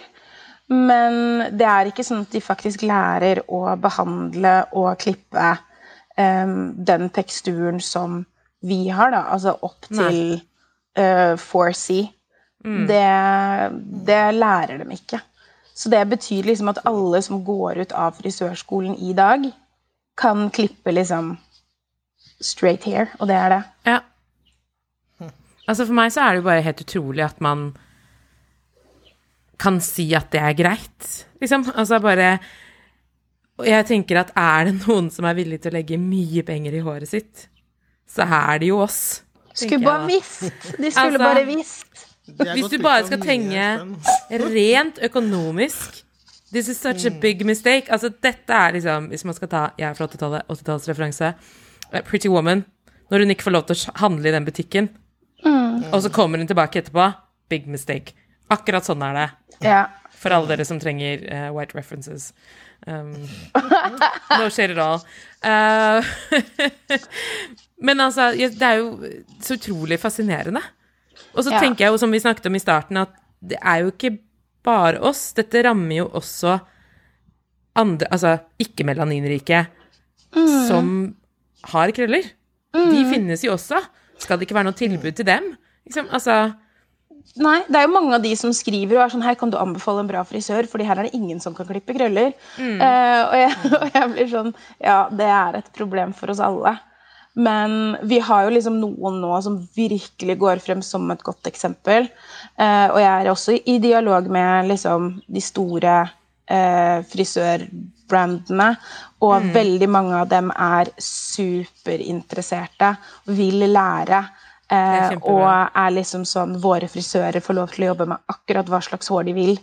Men det er ikke sånn at de faktisk lærer å behandle og klippe um, den teksturen som vi har, da. Altså opp til eh, 4C. Det, det lærer dem ikke. Så det betyr liksom at alle som går ut av frisørskolen i dag, kan klippe liksom straight hair, og det er det. Ja. Altså, for meg så er det jo bare helt utrolig at man kan si at det er greit, liksom. Altså bare Og jeg tenker at er det noen som er villig til å legge mye penger i håret sitt, så er det jo oss. Skulle bare visst! De skulle Altså- bare visst. Hvis du bare skal tenke rent økonomisk This is such a big mistake. Altså, dette er liksom Hvis man skal ta Jeg er fra 80-tallet, 80-tallsreferanse. eh, Pretty Woman. Når hun ikke får lov til å handle i den butikken, og så kommer hun tilbake etterpå. Big mistake. Akkurat sånn er det. Ja. For alle dere som trenger uh, white references. Um, no shade at all. Eh, men altså, det er jo så utrolig fascinerende. Og så Ja. tenker jeg jo, som vi snakket om i starten, at det er jo ikke bare oss. Dette rammer jo også andre, altså ikke-melaninrike, som har krøller. De finnes jo også. Skal det ikke være noe tilbud til dem? Liksom, altså Nei, det er jo mange av de som skriver og er sånn Her kan du anbefale en bra frisør, fordi her er det ingen som kan klippe krøller. Eh, og, jeg, og jeg blir sånn Ja, det er et problem for oss alle. Men vi har jo liksom noen nå som virkelig går frem som et godt eksempel. Eh, og jeg er også i dialog med liksom de store eh, frisørbrandene. Og veldig mange av dem er superinteresserte vil lære. Er Eh, og er liksom sånn Våre frisører får lov til å jobbe med akkurat hva slags hår de vil.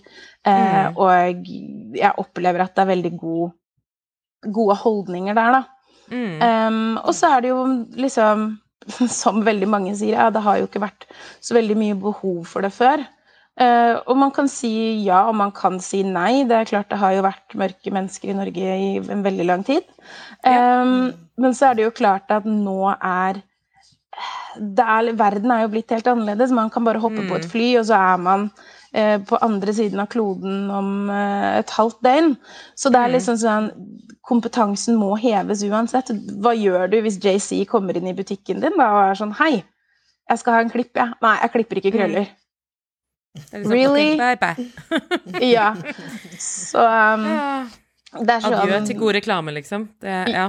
Eh, Mm. Og jeg opplever at det er veldig god, gode holdninger der, da. Mm. Um, og så er det jo liksom, som veldig mange sier, ja, det har jo ikke vært så veldig mye behov for det før. Uh, og man kan si ja, og man kan si nei. Det er klart det har jo vært mørke mennesker i Norge i en veldig lang tid. Em, men så er det jo klart at nå er det er, verden er jo blitt helt annerledes. Man kan bare hoppe på et fly, og så er man på andre siden av kloden om eh, et halvt døgn. Så det er liksom sånn Kompetansen må heves uansett. Hva gjør du hvis JC kommer inn i butikken din da, og er sånn Hei, jeg skal ha en klipp, jeg. Nei, jeg klipper ikke krøller. Er liksom, really? bye, bye. Ja. Så um, det er sånn Adjø til god reklame, liksom. Det, ja.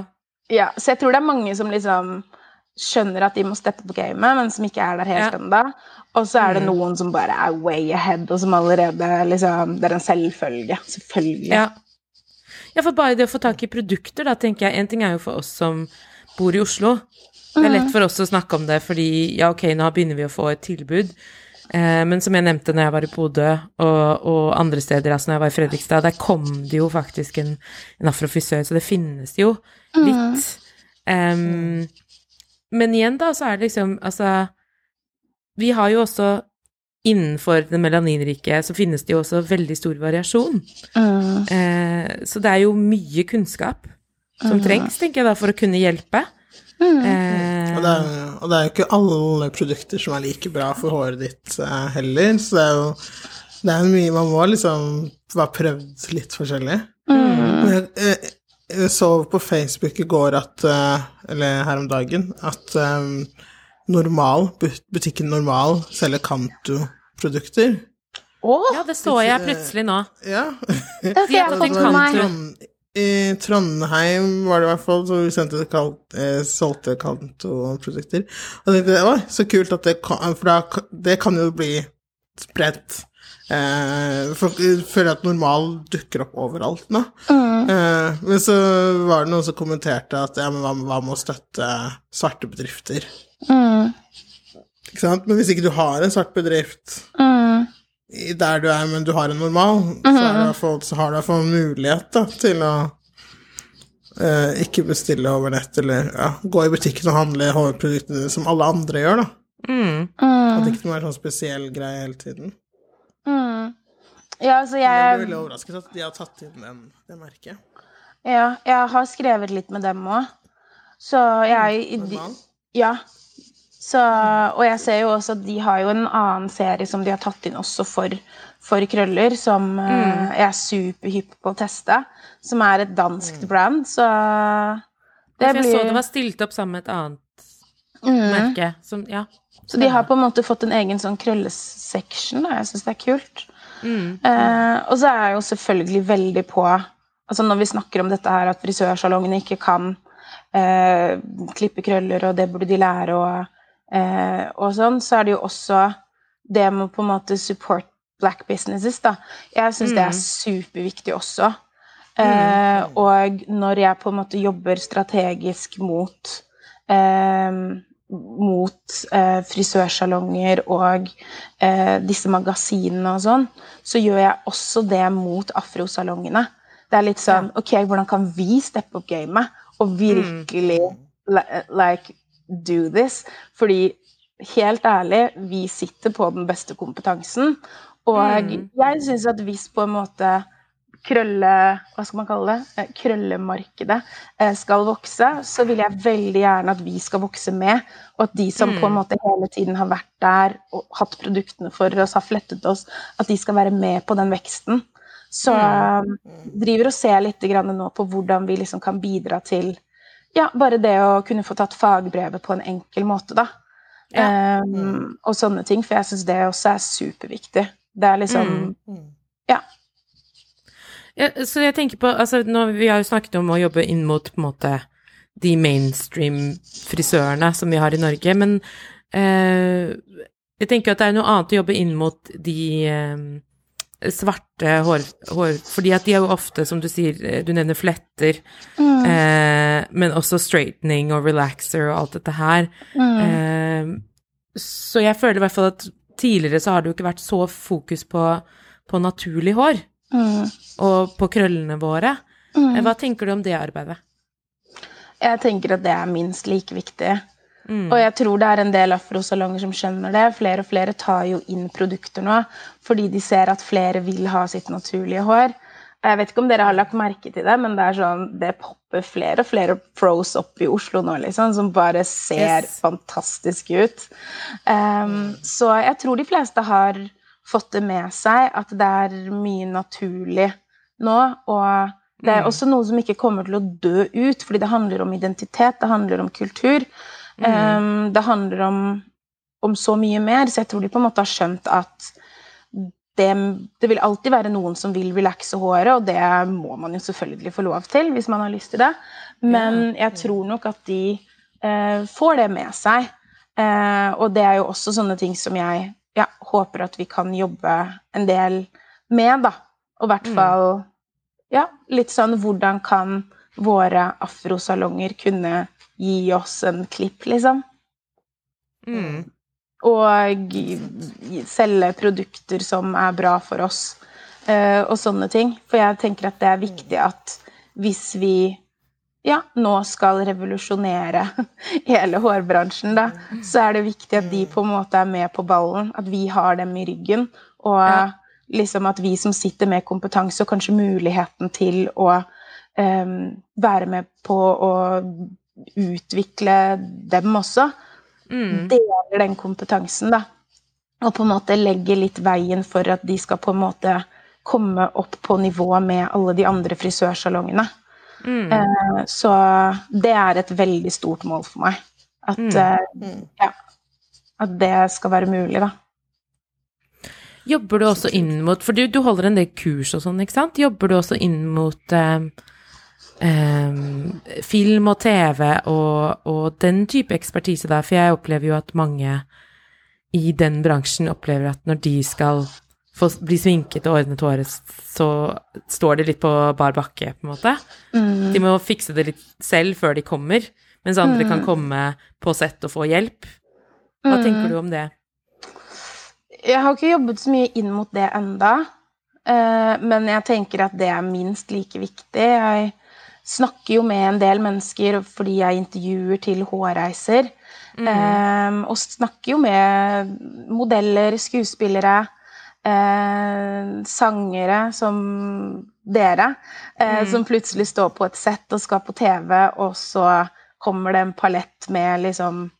Ja, så jeg tror det er mange som liksom skjønner at de må steppe på gamet, men som ikke er der helt Ja. ennå. Og så er det noen som bare er way ahead, og som allerede liksom Det er en selvfølge. Selvfølgelig. Ja. ja, for bare det å få tak i produkter, da, tenker jeg En ting er jo for oss som bor i Oslo. Det er lett for oss å snakke om det, fordi ja, ok, nå begynner vi å få et tilbud. Eh, men som jeg nevnte når jeg var i Bodø og, og andre steder, altså når jeg var i Fredrikstad, der kom det jo faktisk en, en afrofrisør, så det finnes jo litt. Em, men igjen, da, så er det liksom Altså, vi har jo også innenfor det melaninrike så finnes det jo også veldig stor variasjon. Mm. Eh, så det er jo mye kunnskap som trengs, tenker jeg da, for å kunne hjelpe. Eh, Og det, er, og det er jo ikke alle produkter som er like bra for håret ditt eh, heller, så det er jo det er mye Man må liksom ha prøvd litt forskjellig. Men Jeg, jeg, jeg så på Facebook i går at eh, Eller her om dagen at eh, Normal, butikken Normal selger Kanto-produkter. Å, ja, det så jeg plutselig nå. Ja. det de jeg på Kanto. I Trondheim var det i hvert fall, så vi sendte kalt, eh, solgte Kanto-produkter. Og jeg tenkte oi, så kult at det kan For da, det kan jo bli spredt. Eh, folk jeg føler at normal dukker opp overalt nå. Eh, men så var det noen som kommenterte at ja, men hva, hva med å støtte svarte bedrifter? Mm. Ikke sant? Men hvis ikke du har en svart bedrift Mm. der du er, men du har en normal, så, fall, så har du i hvert fall mulighet da, til å eh, ikke bestille over nett, eller ja, gå i butikken og handle hårproduktene som alle andre gjør, da. Mm. At Mm. det ikke må være sånn spesiell greie hele tiden. Mm. Ja, altså Jeg ble veldig overrasket at de har tatt inn den, det merket. Ja, jeg har skrevet litt med dem òg. Så jeg Normal. Ja. Så, og jeg ser jo også at de har jo en annen serie som de har tatt inn også for, for krøller, som eh, jeg er superhypp på å teste. Som er et danskt brand, så det For jeg så det var stilt opp sammen med et annet mm. merke. Som, ja. Så de har på en måte fått en egen sånn krølleseksjon. jeg syns det er kult. Mm. Eh, og så er jeg jo selvfølgelig veldig på Altså når vi snakker om dette her at frisørsalongene ikke kan eh, klippe krøller, og det burde de lære, og, eh, og sånn, så er det jo også det med å på en måte support black businesses, da. Jeg syns det er superviktig også. Mm. og når jeg på en måte jobber strategisk mot eh, mot eh, frisørsalonger og eh, disse magasinene og sånn, så gjør jeg også det mot afrosalongene. Det er litt sånn OK, hvordan kan vi steppe opp gamet og virkelig li- like do this? Fordi helt ærlig, vi sitter på den beste kompetansen. Og jeg syns at hvis på en måte krølle... Hva skal man kalle det? Eh, Krøllemarkedet eh, skal vokse, så vil jeg veldig gjerne at vi skal vokse med. Og at de som på en måte hele tiden har vært der og hatt produktene for oss, har flettet oss, at de skal være med på den veksten. Så mm. driver og ser litt grann nå på hvordan vi liksom kan bidra til ja, bare det å kunne få tatt fagbrevet på en enkel måte, da. Ja. Um, og sånne ting, for jeg syns det også er superviktig. Det er liksom Ja. Ja, så jeg tenker på, altså nå, Vi har jo snakket om å jobbe inn mot på en måte de mainstream-frisørene som vi har i Norge, men eh, jeg tenker at det er noe annet å jobbe inn mot de eh, svarte hår, hår Fordi at de er jo ofte, som du sier, eh, du nevner fletter, eh, men også straightening og relaxer og alt dette her. Eh, så jeg føler i hvert fall at tidligere så har det jo ikke vært så fokus på, på naturlig hår Mm. Og på krøllene våre. Mm. Hva tenker du om det arbeidet? Jeg tenker at det er minst like viktig. Mm. Og jeg tror det er en del afrosalonger som skjønner det. Flere og flere tar jo inn produkter nå fordi de ser at flere vil ha sitt naturlige hår. Jeg vet ikke om dere har lagt merke til det, men det er sånn, det popper flere og flere pros opp i Oslo nå, liksom, som bare ser Yes. fantastisk ut. Um, så jeg tror de fleste har fått det med seg at det er mye naturlig nå. Og det er også noe som ikke kommer til å dø ut, fordi det handler om identitet, det handler om kultur. Um, det handler om, om så mye mer, så jeg tror de på en måte har skjønt at det, det vil alltid være noen som vil relaxe håret, og det må man jo selvfølgelig få lov til hvis man har lyst til det. Men jeg tror nok at de uh, får det med seg. Uh, og det er jo også sånne ting som jeg ja, håper at vi kan jobbe en del med, da. Og i hvert fall ja, litt sånn hvordan kan våre afrosalonger kunne gi oss en klipp, liksom? Mm. Og selge produkter som er bra for oss, eh, og sånne ting. For jeg tenker at det er viktig at hvis vi ja, nå skal revolusjonere hele hårbransjen, da, så er det viktig at de på en måte er med på ballen. At vi har dem i ryggen. Og. Liksom at vi som sitter med kompetanse og kanskje muligheten til å em, være med på å utvikle dem også, Mm. deler den kompetansen, da. Og på en måte legger litt veien for at de skal på en måte komme opp på nivå med alle de andre frisørsalongene. Mm. Eh, Så det er et veldig stort mål for meg. At, Mm. eh, ja, at det skal være mulig, da. Jobber du også inn mot For du, du holder en del kurs og sånn, ikke sant? Jobber du også inn mot eh, eh, film og TV og, og den type ekspertise der? For jeg opplever jo at mange i den bransjen opplever at når de skal få, bli sminket og ordnet håret, så står de litt på bar bakke, på en måte. Mm. De må fikse det litt selv før de kommer, mens andre kan komme på sett og få hjelp. Hva Mm. tenker du om det? Jeg har ikke jobbet så mye inn mot det enda, eh, men jeg tenker at det er minst like viktig. Jeg snakker jo med en del mennesker fordi jeg intervjuer til hårreiser, Mm. og snakker jo med modeller, skuespillere, eh, sangere som dere, mm. som plutselig står på et sett og skal på TV, og så kommer det en palett med liksom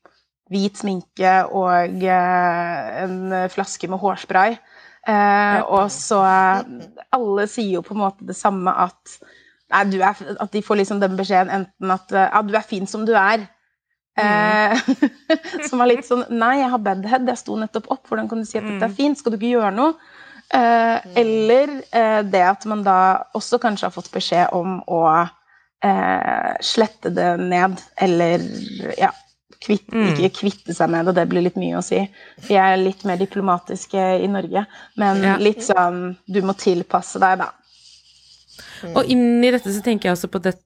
hvit sminke og eh, en flaske med hårspray. Eh, og så Alle sier jo på en måte det samme at nei, du er, At de får liksom den beskjeden enten at eh, ja, du er fin som du er. Eh, som var litt sånn Nei, jeg har bedhead, jeg sto nettopp opp. Hvordan kan du si at dette er fint? Skal du ikke gjøre noe? Eh, eller eh, det at man da også kanskje har fått beskjed om å eh, slette det ned, eller ja kvitt, Ikke kvitte seg med det, det blir litt mye å si. Vi er litt mer diplomatiske i Norge, men Ja. litt sånn Du må tilpasse deg, da. Og inn i dette så tenker jeg også på dette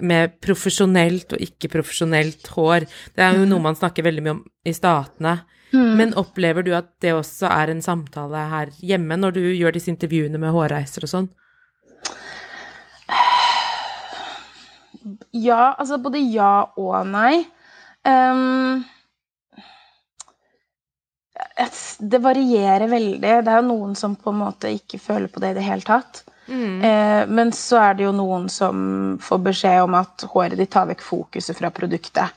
med profesjonelt og ikke-profesjonelt hår. Det er jo noe man snakker veldig mye om i statene. Men opplever du at det også er en samtale her hjemme, når du gjør disse intervjuene med hårreiser og sånn? Ja, altså både ja og nei. Et- det varierer veldig. Det er jo noen som på en måte ikke føler på det i det hele tatt. Eh, men så er det jo noen som får beskjed om at håret ditt tar vekk fokuset fra produktet.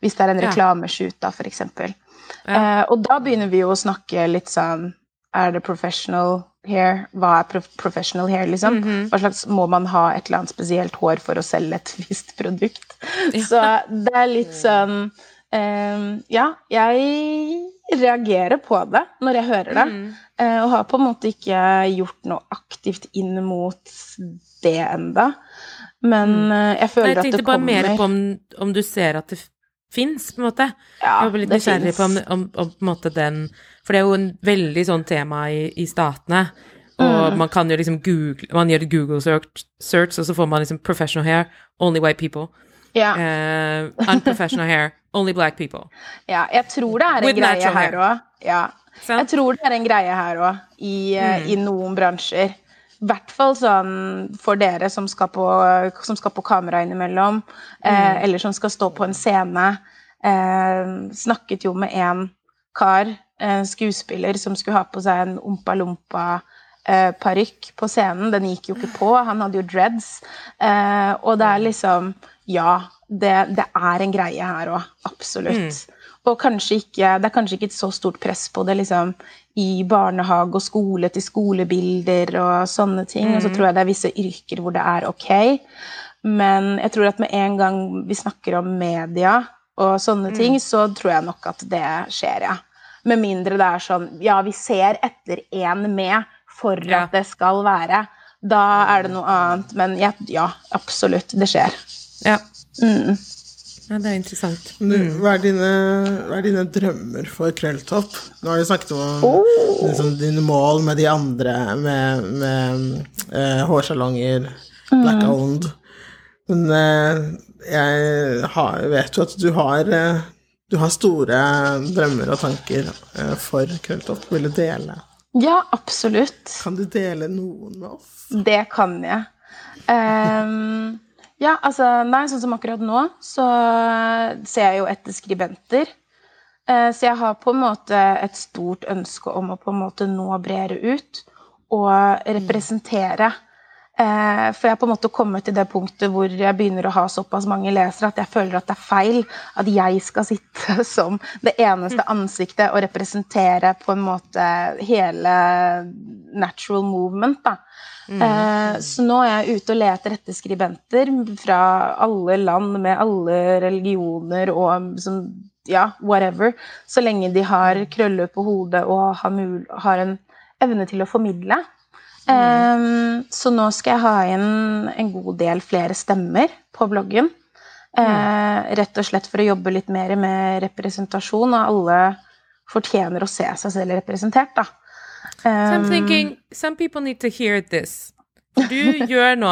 Hvis det er en reklameshoot, da, eksempel. Ja. Eh, og da begynner vi jo å snakke litt sånn Er det professional hair? Hva er prof professional hair, liksom? Mhm. Hva slags Må man ha et eller annet spesielt hår for å selge et visst produkt? Så det er litt sånn um, Ja, jeg reagerer på det når jeg hører det. Mm. eh, og har på en måte ikke gjort noe aktivt inn mot det enda. Men eh, jeg Nei, føler jeg at tenkte det bare kommer mer på om, om du ser at det fins, på en måte. Ja, jeg var litt nysgjerrig på om, om, om på en måte den For det er jo en veldig sånn tema i, i statene. Og Mm. man kan jo liksom google Man gjør Google search, search, og så får man liksom 'professional hair, only white people'. Ja, Uh, 'Unprofessional hair, only black people'. ja, jeg tror det er en With greie her òg. Ja. Jeg tror det er en greie her òg, i, eh, Mm. i noen bransjer. I hvert fall sånn for dere som skal på, som skal på kamera innimellom, Mm. eh, eller som skal stå på en scene. Eh, snakket jo med en kar, en skuespiller, som skulle ha på seg en ompa-lompa-parykk på scenen. Den gikk jo ikke på, han hadde jo dreads. Eh, og det er liksom Ja, det, det er en greie her òg. Absolutt. Og kanskje ikke, det er kanskje ikke et så stort press på det liksom, i barnehage og skole til skolebilder og sånne ting. Og så tror jeg det er visse yrker hvor det er ok. Men jeg tror at med en gang vi snakker om media og sånne ting, så tror jeg nok at det skjer, ja. Med mindre det er sånn Ja, vi ser etter én med for Ja. at det skal være. Da er det noe annet. Men ja, ja absolutt. Det skjer. Ja. Mm. Ja, det er interessant. Du, hva, er dine, hva er dine drømmer for Krølltopp? Nå har vi snakket om Oh. liksom, dine mål med de andre, med, med eh, hårsalonger, black Mm. owned. Men eh, jeg har, vet jo at du har, eh, du har store drømmer og tanker eh, for Krølltopp. Vil du dele? Ja, absolutt. Kan du dele noen med oss? Det kan jeg. Ehm, Ja, altså Nei, sånn som akkurat nå, så ser jeg jo etter skribenter. Eh, Så jeg har på en måte et stort ønske om å på en måte nå bredere ut og representere. Eh, For jeg har på en måte kommet til det punktet hvor jeg begynner å ha såpass mange lesere at jeg føler at det er feil at jeg skal sitte som det eneste ansiktet og representere på en måte hele natural movement. da. Eh, Så nå er jeg ute og leter etter skribenter fra alle land med alle religioner og som, ja, whatever. Så lenge de har krøller på hodet og har, mul har en evne til å formidle. Eh, så nå skal jeg ha inn en god del flere stemmer på bloggen. Eh, rett og slett for å jobbe litt mer med representasjon, og alle fortjener å se seg selv representert, da. So I'm Um, thinking some people need to hear this. Du gjør nå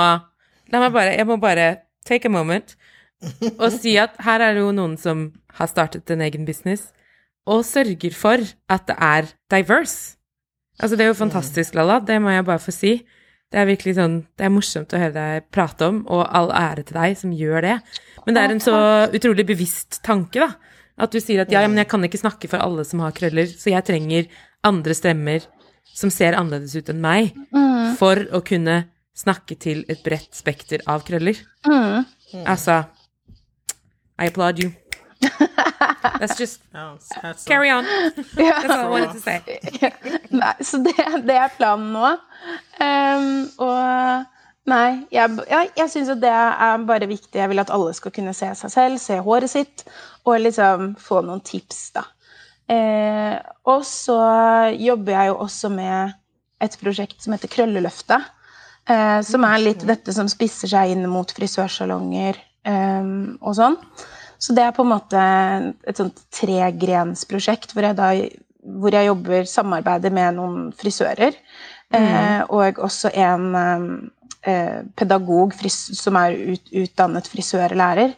La meg bare Jeg må bare take a moment og si at her er det jo noen som har startet en egen business, og sørger for at det er diverse. Altså, det er jo fantastisk, Lalla. Det må jeg bare få si. Det er virkelig sånn Det er morsomt å høre deg prate om, og all ære til deg som gjør det. Men det er en så utrolig bevisst tanke, da. At du sier at ja, ja, men jeg kan ikke snakke for alle som har krøller, så jeg trenger andre stemmer som ser annerledes ut enn meg, for å kunne snakke til et bredt spekter av krøller. mm. Altså I applaud you. That's just Ja, carry on. Ja. That's all I wanted to say. Nei, så det, det er planen nå. Um, og nei, jeg, jeg, jeg syns jo det er bare viktig. Jeg vil at alle skal kunne se seg selv, se håret sitt, og liksom få noen tips, da. Eh, og så jobber jeg jo også med et prosjekt som heter Krølleløftet. Eh, som er litt dette som spisser seg inn mot frisørsalonger eh, og sånn. Så det er på en måte et sånt tregrensprosjekt hvor jeg da hvor jeg jobber samarbeider med noen frisører. Eh, og også en eh, pedagog fris som er ut, utdannet frisørlærer.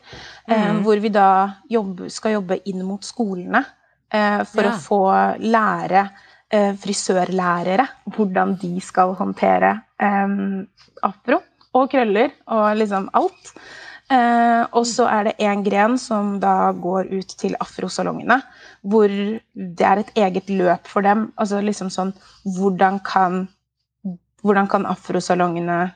Eh, Hvor vi da jobber, skal jobbe inn mot skolene eh, for Ja. å få lære eh, frisørlærere hvordan de skal håndtere eh, afro og krøller og liksom alt. Eh, og så er det en gren som da går ut til afrosalongene, hvor det er et eget løp for dem. Altså liksom sånn Hvordan kan, hvordan kan afrosalongene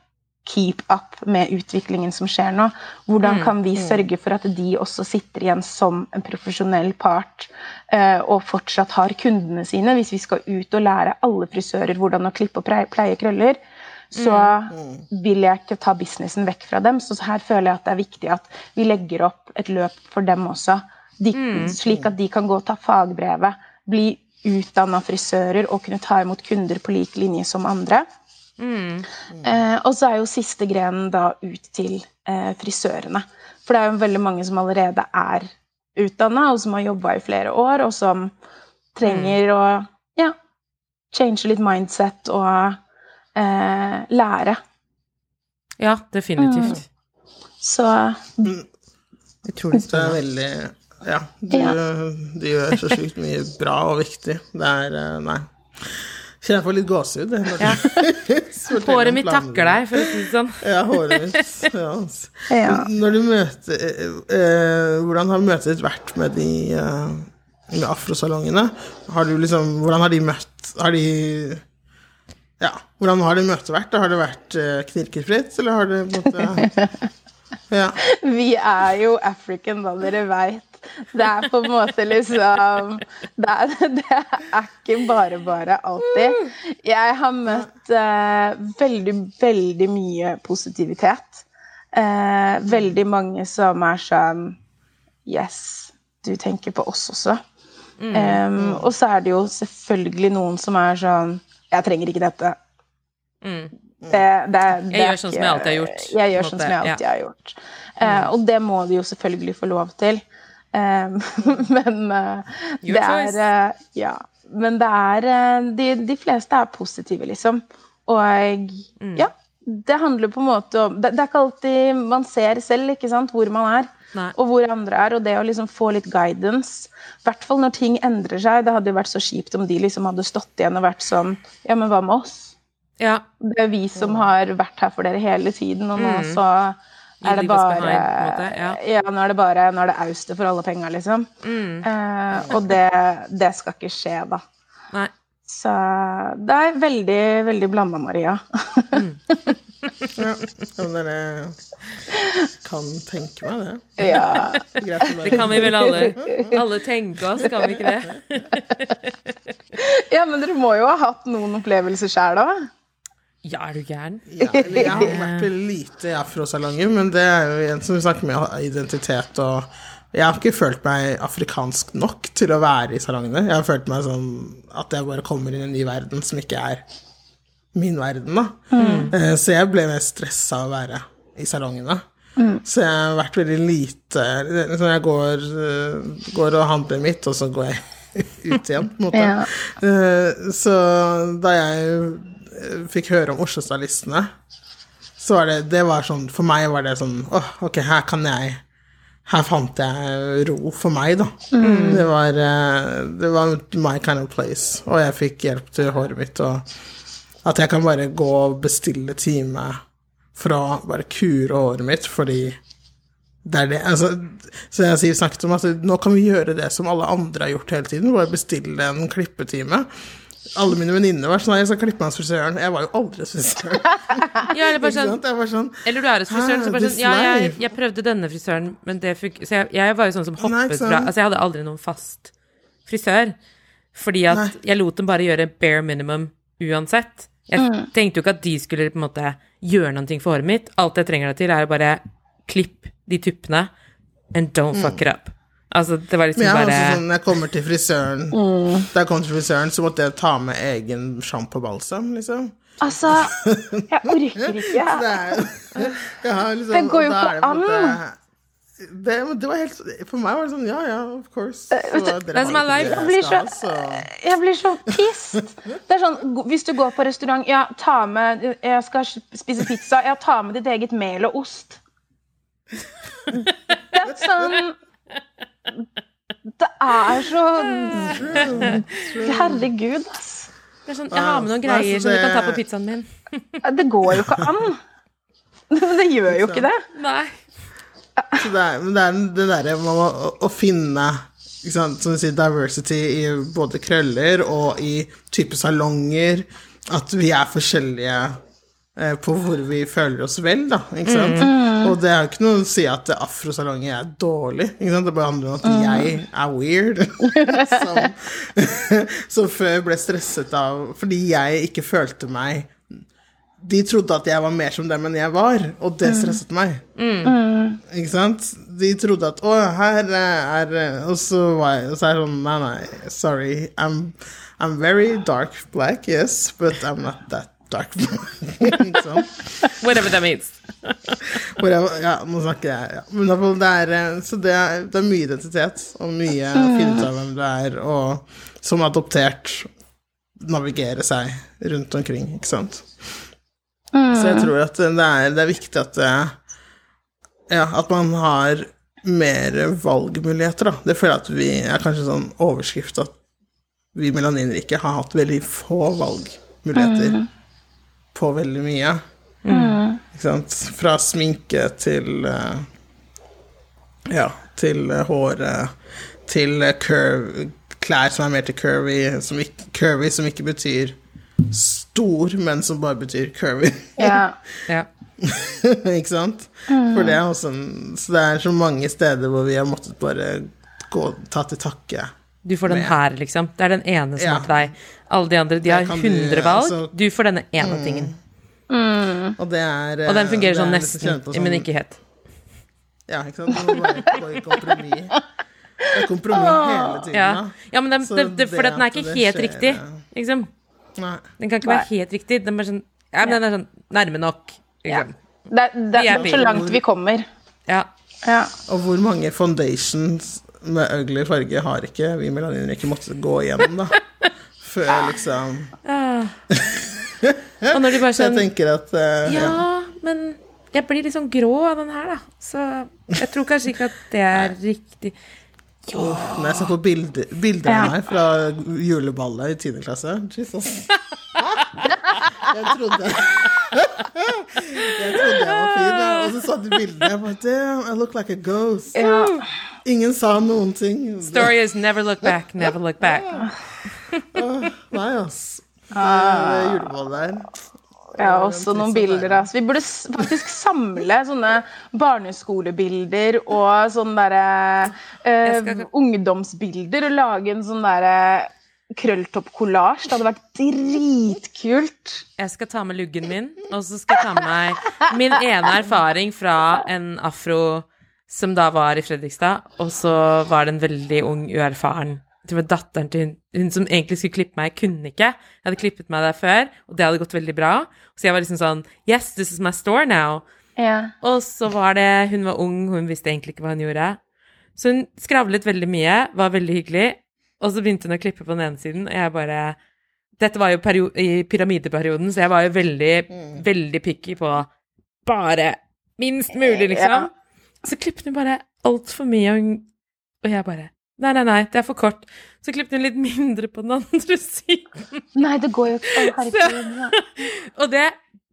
keep up med utviklingen som skjer nå? Hvordan Mm, kan vi sørge for at de også sitter igjen som en profesjonell part eh, og fortsatt har kundene sine, hvis vi skal ut og lære alle frisører hvordan å klippe og pleie, pleie krøller? så vil jeg ikke ta businessen vekk fra dem. Så her føler jeg at det er viktig at vi legger opp et løp for dem også. De, Slik at de kan gå og ta fagbrevet, bli utdanna frisører og kunne ta imot kunder på lik linje som andre. Eh, og så er jo siste grenen da ut til eh, frisørene. For det er jo veldig mange som allerede er utdanna, og som har jobba i flere år, og som trenger å ja, change litt mindset og eh, lære. Ja, definitivt. Så Utrolig Det er spennende. veldig Ja, du, Ja. du gjør så sjukt mye bra og viktig. Det er eh, Nei. Kjenner jeg får litt gåsehud. Ja. Håret mitt takker deg, for å si det sånn. Ja, håret mitt. Ja. Ja. Når du møter eh, eh, Hvordan har møtet ditt vært med de eh, med afrosalongene? Har du liksom Hvordan har de møtt Har de Ja, hvordan har det møtet vært? Har det vært eh, knirkefritt, eller har det på en måte Ja. Vi er jo African, da, dere veit. Det er på en måte liksom Det er, det er ikke bare bare alltid. Jeg har møtt eh, veldig, veldig mye positivitet. Eh, veldig mange som er sånn Yes, du tenker på oss også. Em, og så er det jo selvfølgelig noen som er sånn Jeg trenger ikke dette. Mm. Det, det, det Jeg gjør sånn som jeg alltid har gjort, Jeg gjør sånn som jeg ja. alltid har gjort. Uh, og det må de jo selvfølgelig få lov til. Eh, men eh, det er eh, Ja. Men det er eh, de, de fleste er positive, liksom. Og Mm. ja. Det handler på en måte om det, det er ikke alltid man ser selv ikke sant, hvor man er. Nei. Og hvor andre er, og det å liksom få litt guidance. I hvert fall når ting endrer seg. Det hadde jo vært så kjipt om de liksom hadde stått igjen og vært sånn Ja, men hva med oss? Ja. Det er vi som har vært her for dere hele tiden, og nå Mm. så er det bare behind, ja. ja, nå er det bare Nå er det auster for alle penga, liksom. Mm. Eh, og det, det skal ikke skje, da. Nei. Så det er veldig, veldig blanda, Maria. mm. ja, dere kan tenke meg det. ja. Det kan vi vel alle, alle tenke oss, kan vi ikke det? ja, men dere må jo ha hatt noen opplevelser sjæl òg? Ja, er du gæren? Ja, eller jeg har vært veldig lite i afrosalonger, men det er jo en som snakker med identitet og Jeg har ikke følt meg afrikansk nok til å være i salongene. Jeg har følt meg som at jeg bare kommer inn i en ny verden som ikke er min verden, da. Mm. Så jeg ble mer stressa av å være i salongene. Så jeg har vært veldig lite liksom Jeg går, eh, går og handler mitt, og så går jeg ut igjen, på en måte. Ja. Eh, Så da jeg eh, fikk høre om Oslo-stylistene, så var det Det var sånn For meg var det sånn Åh, ok, her kan jeg Her fant jeg ro for meg, da. Det var eh, Det var my kind of place. Og jeg fikk hjelp til håret mitt, og at jeg kan bare gå og bestille time for å bare kure håret mitt, fordi det er det altså, Så jeg sier snakket om at nå kan vi gjøre det som alle andre har gjort hele tiden, bare bestille en klippetime. Alle mine venninner var sånn «Nei, 'Jeg skal klippe meg hos frisøren'. Jeg var jo aldri hos frisøren. Ja, eller bare sånn var sånn Eller du er hos frisøren, så bare sånn Ja, jeg, jeg prøvde denne frisøren, men det funker Så jeg, jeg var jo sånn som hoppet fra Altså, jeg hadde aldri noen fast frisør. Fordi at Nei. jeg lot dem bare gjøre bare minimum uansett. Jeg tenkte jo ikke at de skulle på en måte gjøre noe for håret mitt. Alt jeg trenger det til, er å bare klipp de tuppene and don't fuck it up. Altså, det var liksom Men jeg er bare også sånn, når jeg kommer til frisøren Da jeg kom til frisøren, så måtte jeg ta med egen sjampo og balsam, liksom. Altså, jeg orker ikke. Det er jeg har liksom, Det går jo ikke det an. Det, det var helt For meg var det sånn, ja, ja, of course. Så er som er ikke blir jeg så- så Jeg blir så pissed. Det er sånn, Hvis du går på restaurant Ja, ta med Jeg skal spise pizza. Ja, ta med ditt eget mel og ost. Det er sånn Det er så Herregud, ass. Det er sånn, Jeg har med noen greier som du kan ta på pizzaen min. Det går jo ikke an. Det gjør jo ikke det. Nei. Så det er, men det er det derre med å, å, finne ikke sant, som du sier, diversity i både krøller og i type salonger. At vi er forskjellige på hvor vi føler oss vel, da. Ikke sant? Og det er jo ikke noe å si at afrosalonger er dårlig. Ikke sant? Det bare handler om at jeg er weird. som, som før ble stresset av Fordi jeg ikke følte meg de trodde at jeg var mer som dem enn jeg var, og det stresset meg. Ikke sant? De trodde at å, her er Og så, var jeg, og så er jeg sånn Nei, nei, sorry. I'm, I'm very dark black, yes, but I'm not that dark black. Ikke? Whatever that means. Whatever, ja, nå snakker jeg, ja. Men det er, eh, så det er, det er mye identitet, og mye å finne ut av hvem du er, og som adoptert navigere seg rundt omkring, ikke sant. Så jeg tror at det er, det er viktig at ja, at man har mer valgmuligheter, da. Det føler jeg at vi er kanskje sånn overskrift at vi melaninrike har hatt veldig få valgmuligheter på veldig mye. Ikke sant? Fra sminke til eh, Ja, til eh, håret, til eh, curve, klær som er mer til curvy, som ikke, curvy, som ikke betyr stor, men som bare betyr curvy. Ja. Ja. ikke sant? For det er også en, Så det er så mange steder hvor vi har måttet bare gå, ta til takke. Du får den Med- her, liksom. Det er den ene som Ja. er til deg. Alle de andre de har kan 100 valg. altså- Du får denne ene tingen. Og det er Og den eh, fungerer det sånn er nesten, sånn- men ikke helt. Ja, ikke sant? Det gå i kompromiss. Det er kompromiss hele tiden, Ja, ja men den, det, det, for det den er ikke helt skjer, riktig, liksom. Nei. Den kan ikke være helt riktig. Den er sånn Ja, men den er sånn nærme nok. Ja. Liksom. Det, det er er så langt vi kommer. Ja. Ja. Og hvor mange foundations med ugly farge har ikke vi melaninrike måttet gå igjennom, da? Før liksom Og når de bare sånn jeg tenker at uh, ja. Men jeg blir sånn grå av den her, da. Så jeg tror kanskje ikke at det er riktig. Når jeg ser på bilder, bilder av meg fra juleballet i 10. klasse Jesus. Jeg trodde Jeg trodde jeg var fin, og så satt de bildene. Jeg bare Damn, I look like a ghost. Ja. Ingen sa noen ting. Story is never look back, never look back. Nei, ass. Det juleballet der. Ja, også noen bilder. Altså. Vi burde faktisk samle sånne barneskolebilder og sånne derre uh, skal- ungdomsbilder og lage en sånn derre krølltopp-kollasj. Det hadde vært dritkult. Jeg skal ta med luggen min, og så skal jeg ta med meg min ene erfaring fra en afro som da var i Fredrikstad, og så var det en veldig ung, uerfaren Det var datteren til hun, som egentlig skulle klippe meg, kunne ikke. Jeg hadde klippet meg der før, og det hadde gått veldig bra. Så jeg var liksom sånn Yes, this is my store now. Ja. Og så var det Hun var ung, hun visste egentlig ikke hva hun gjorde. Så hun skravlet veldig mye, var veldig hyggelig, og så begynte hun å klippe på den ene siden, og jeg bare Dette var jo i pyramideperioden, så jeg var jo veldig, veldig picky på bare minst mulig, liksom. Så klippet hun bare altfor mye, og, hun, og jeg bare Nei, nei, nei, det er for kort. Så klippet hun litt mindre på den andre siden. Nei, det går jo ikke. Så, Og det,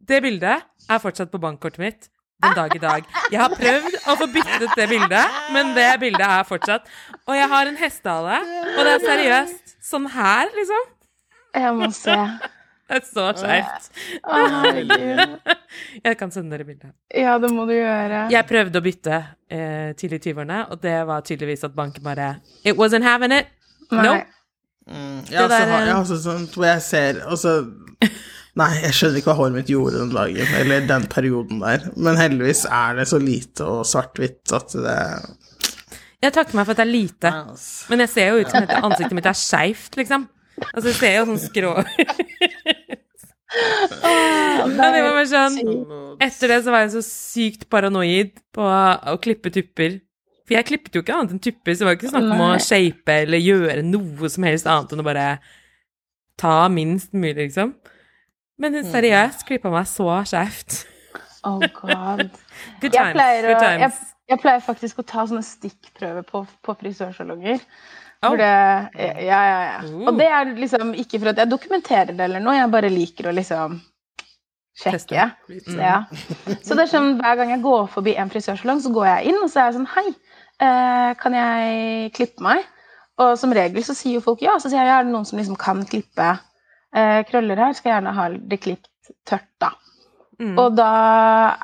det bildet er fortsatt på bankkortet mitt den dag i dag. Jeg har prøvd å få byttet det bildet, men det bildet er fortsatt. Og jeg har en hestehale, og det er seriøst sånn her, liksom. Jeg må se. Det er så skjevt. Jeg kan sende dere bilde. Ja, det må du gjøre. Jeg prøvde å bytte eh, tidlig i 20-årene, og det var tydeligvis at banken bare It wasn't having it. Nei. No. Mm, jeg, også der, har, jeg også ser altså, Nei, jeg skjønner ikke hva håret mitt gjorde den dagen, eller den perioden der. Men heldigvis er det så lite og svart-hvitt at det Jeg takker meg for at det er lite. Men jeg ser jo ut som at ansiktet mitt er skeivt, liksom. Altså, jeg ser jo sånn skrå Men det var bare sånn Etter det så var jeg så sykt paranoid på å klippe tupper. For jeg klippet jo ikke annet enn tupper, så det var ikke snakk om å shape eller gjøre noe som helst annet enn å bare ta minst mulig, liksom. Men seriøst klippa meg så skjevt. Oh god. Good Jeg times. pleier, å, Good jeg, times. jeg pleier faktisk å ta sånne stikkprøver på, på frisørsalonger. Oh. Det, ja, ja, ja. Uh. Og det er liksom ikke for at jeg dokumenterer det eller noe, jeg bare liker å liksom sjekke. sjekke. Ja. Så det er sånn, hver gang jeg går forbi en frisørsalong, så går jeg inn og så er jeg sånn Hei, eh, kan jeg klippe meg? Og som regel så sier jo folk ja. Så sier jeg ja, er det noen som liksom kan klippe eh, krøller her? Skal jeg gjerne ha det klippet tørt, da. Mm. Og da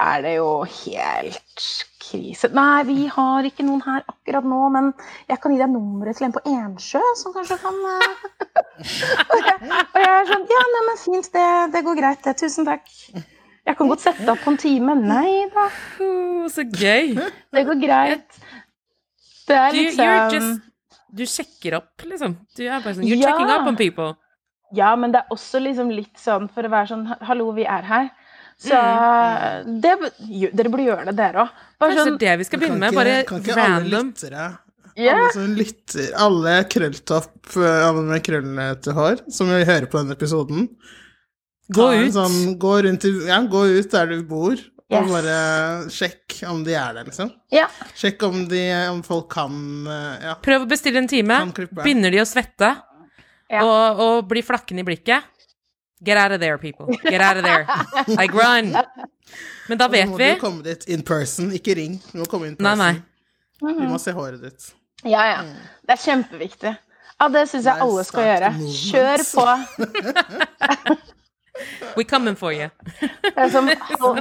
er det jo helt krise. Nei, vi har ikke noen her akkurat nå, men jeg kan gi deg nummeret til en på Ensjø som kanskje kan eh. og, jeg, og jeg er sånn Ja, nei, men fint, det, det går greit, det. Tusen takk. Jeg kan godt sette opp på en time. Nei da, Oh, så gøy. det går greit. Det er liksom just, du sjekker opp, liksom. Du er bare sånn You're Ja. checking up on people. Ja, men det er også liksom litt sånn for å være sånn Hallo, vi er her. Så det, dere burde gjøre det, dere òg. Kanskje Sånn, det vi skal begynne med? Bare kan ikke alle random. lyttere Yeah. Alle som lytter, alle krølltopp eh, alle med krøllete hår, som vi hører på denne episoden Gå ut. Sånn, gå, rundt i, ja, gå ut der du bor, og bare sjekk om de er der, liksom. ja. Sjekk om, de, om folk kan eh, Ja. Prøv å bestille en time. Begynner de å svette Ja. og, og bli flakkende i blikket Get out of there, people. Get out of there. Like run. Men da vet må vi du komme dit in person, ikke ring. Du må komme in person. nei. Vi må se håret ditt. Ja, ja. Det er kjempeviktig. Ja, det syns jeg alle skal gjøre. Kjør på. We coming for you. Det er som hal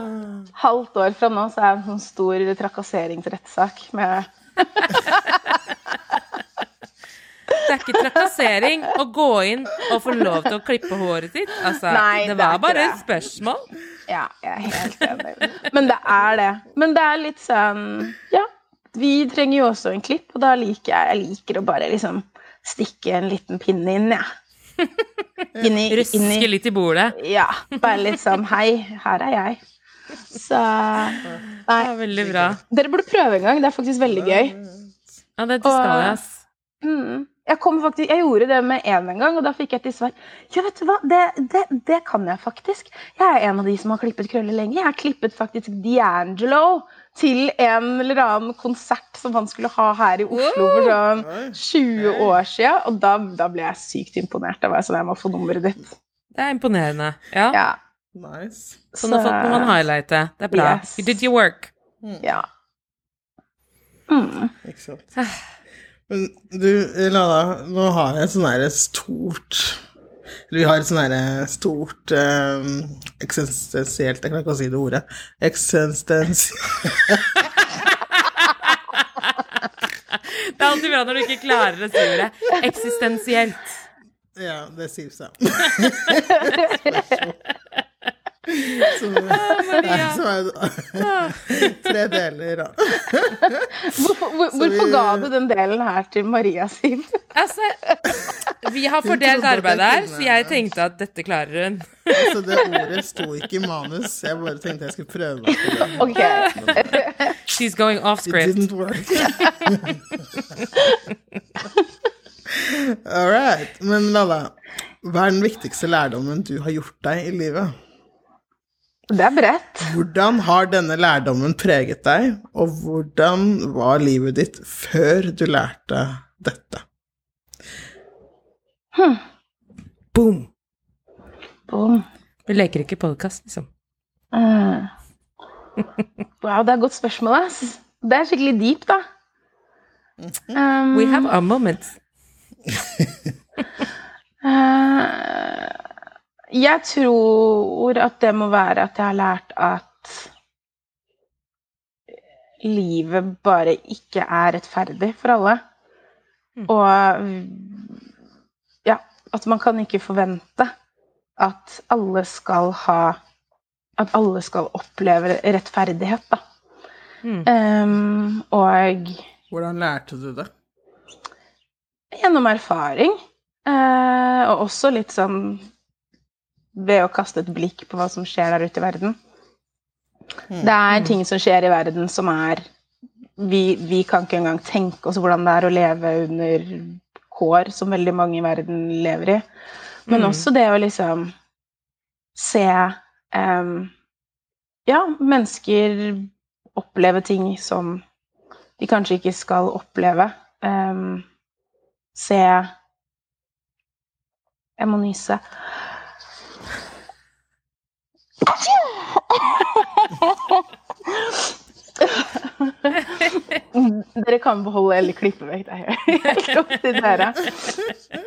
halvt år fra nå så er det en sånn stor trakasseringsrettssak med Det er ikke trakassering å gå inn og få lov til å klippe håret sitt. Altså, Nei, det er var det bare det. et spørsmål. Ja, jeg er helt enig. Men det er det. Men det er litt sånn Ja, vi trenger jo også en klipp, og da liker jeg Jeg liker å bare liksom stikke en liten pinne inn, jeg. Ja. Inni litt i bordet. Ja. Bare litt sånn Hei, her er jeg. Så Nei. Veldig bra. Dere burde prøve en gang. Det er faktisk veldig gøy. Ja, det, det skal jeg, ass. Mm. Jeg, kom faktisk, jeg gjorde det med én en gang, og da fikk jeg til svar Ja, vet du hva, det, det, det kan jeg faktisk. Jeg er en av de som har klippet krøller lenge. Jeg har klippet faktisk D'Angelo til en eller annen konsert som han skulle ha her i Oslo for sånn 20 år siden. Og da, da ble jeg sykt imponert. Da var jeg sånn Jeg må få nummeret ditt. Det er imponerende. Ja. Ja. Nice. har folk må man highlighte. Det er bra. Yes. You did your work. Ja. Mm. Ikke sant. Du, Lada, nå har jeg et sånn herre stort vi har et sånn herre stort eh, eksistensielt Jeg klarer ikke å si det ordet. Eksistensielt Det er alltid bra når du ikke klarer å si det. Eksistensielt. Ja, det sier seg. Som, som er tre deler, da. Hvorfor, hvor, hvorfor vi- ga du den delen her til Maria, sin? Altså, vi har fordelt arbeidet her, så jeg tenkte at dette klarer hun. Altså, det ordet sto ikke i manus. Jeg bare tenkte jeg skulle prøve meg på det. Okay. She's going off script. It didn't work. All right. Men Lalla, hva er den viktigste lærdommen du har gjort deg i livet? Det er bredt. Hvordan har denne lærdommen preget deg, og hvordan var livet ditt før du lærte dette? Boom! Boom. Vi leker ikke podkast, liksom. Uh. Wow, det er et godt spørsmål, ass. Det er skikkelig deep, da. Um, We have a moment. eh, jeg tror at det må være at jeg har lært at livet bare ikke er rettferdig for alle. Og ja, at man kan ikke forvente at alle skal ha At alle skal oppleve rettferdighet, da. Mm. Um, og Hvordan lærte du det? gjennom erfaring. Uh, og også litt sånn ved å kaste et blikk på hva som skjer der ute i verden. Det er ting som skjer i verden som er vi, vi kan ikke engang tenke oss hvordan det er å leve under kår som veldig mange i verden lever i. Men Mm. også det å liksom se um, Ja, mennesker oppleve ting som de kanskje ikke skal oppleve. Um, se Jeg må nyse. Dere kan beholde eller klippe vekk det. er helt opp til dere.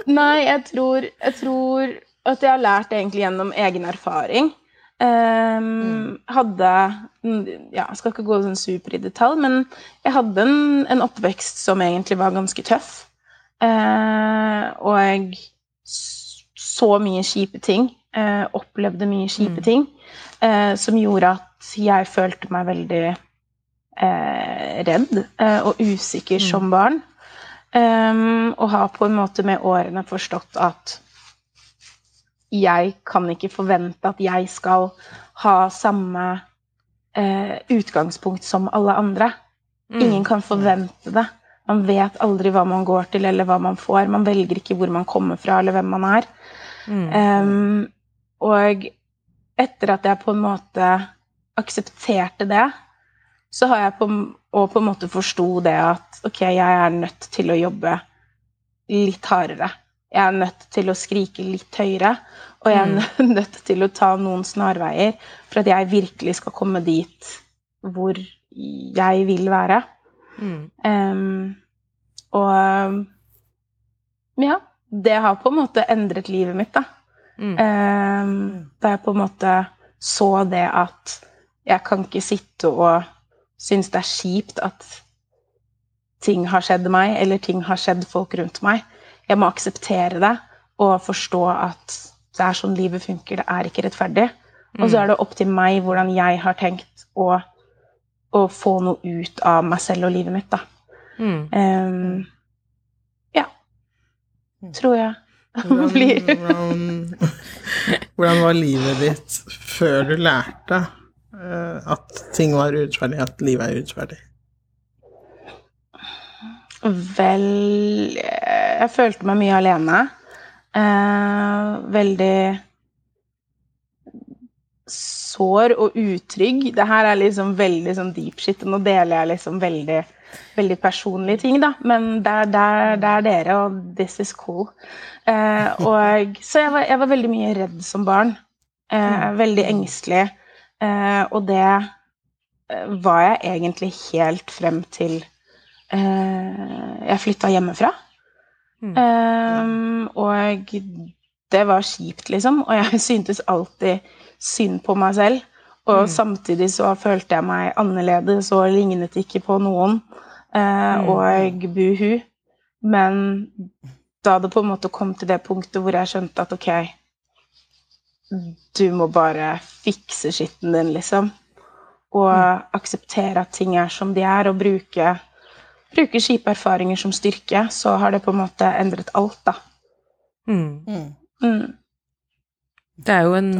Nei, jeg tror, jeg tror at jeg har lært det egentlig gjennom egen erfaring. Ehm, hadde ja, Jeg skal ikke gå sånn super i detalj, men jeg hadde en, en oppvekst som egentlig var ganske tøff. Uh, og jeg så mye kjipe ting. Uh, opplevde mye kjipe ting. Eh, som gjorde at jeg følte meg veldig eh, redd eh, og usikker som barn. Um, og har på en måte med årene forstått at jeg kan ikke forvente at jeg skal ha samme eh, utgangspunkt som alle andre. Mm. Ingen kan forvente det. Man vet aldri hva man går til, eller hva man får. Man velger ikke hvor man kommer fra, eller hvem man er. Mm. Um, og etter at jeg på en måte aksepterte det, så har jeg på, og på en måte forsto det at ok, jeg er nødt til å jobbe litt hardere. Jeg er nødt til å skrike litt høyere, og jeg er nødt til å ta noen snarveier for at jeg virkelig skal komme dit hvor jeg vil være. Mm. Um, og ja, det har på en måte endret livet mitt, da. Mm. Em, da jeg på en måte så det at jeg kan ikke sitte og synes det er kjipt at ting har skjedd meg, eller ting har skjedd folk rundt meg. Jeg må akseptere det og forstå at det er sånn livet funker, det er ikke rettferdig. Og så er det opp til meg hvordan jeg har tenkt å, å få noe ut av meg selv og livet mitt, da. Mm. Um, ja. Tror jeg. Hvordan, hvordan, hvordan var livet ditt før du lærte eh, at ting var urettferdig, at livet er urettferdig? Vel Jeg følte meg mye alene. Eh, veldig sår og utrygg. Det her er liksom veldig sånn deep shit, og nå deler jeg liksom veldig, veldig personlige ting, da. Men det er, det er, det er dere, og this is cool. Eh, og, så jeg var, jeg var veldig mye redd som barn. Eh, veldig engstelig. Eh, og det eh, var jeg egentlig helt frem til eh, jeg flytta hjemmefra. Mm. Ehm, og det var kjipt, liksom. Og jeg syntes alltid synd på meg selv. Og Mm. samtidig så følte jeg meg annerledes og lignet ikke på noen. Eh, Mm. Og buhu. Men da det på en måte kom til det punktet hvor jeg skjønte at ok, du må bare fikse skitten din, liksom. Og akseptere at ting er som de er, og bruke, bruke kjipe erfaringer som styrke, så har det på en måte endret alt, da. Mm. Mm. Mm. Det er jo en.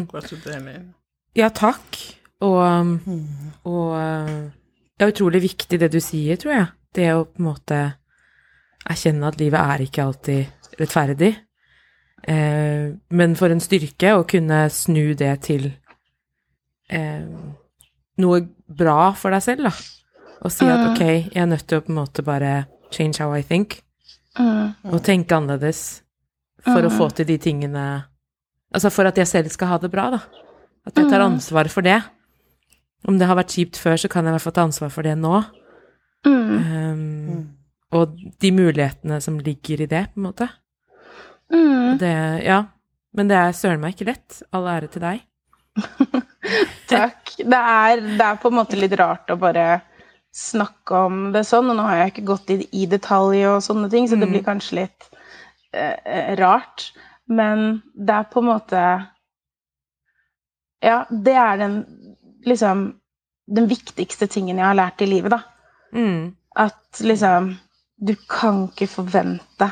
Ja, takk. Og, Mm. og uh, det er utrolig viktig det du sier, tror jeg. Det å på en måte erkjenne at livet er ikke alltid rettferdig. Eh, men for en styrke å kunne snu det til eh, noe bra for deg selv, da. Og si at Mm. ok, jeg er nødt til å på en måte bare change how I think, Mm. og tenke annerledes for å Mm. få til de tingene Altså for at jeg selv skal ha det bra, da. At jeg tar Mm. ansvar for det. Om det har vært kjipt før, så kan jeg i hvert fall ta ansvar for det nå. Mm. Um, Mm. og de mulighetene som ligger i det, på en måte. Mm. Det, ja. Men det er søren meg ikke lett. All ære til deg. Takk. Det er, det er på en måte litt rart å bare snakke om det sånn, og nå har jeg ikke gått i, i detalj og sånne ting, så det Mm. blir kanskje litt eh, eh, rart. Men det er på en måte Ja, det er den liksom den viktigste tingen jeg har lært i livet, da. Mm. At liksom Du kan ikke forvente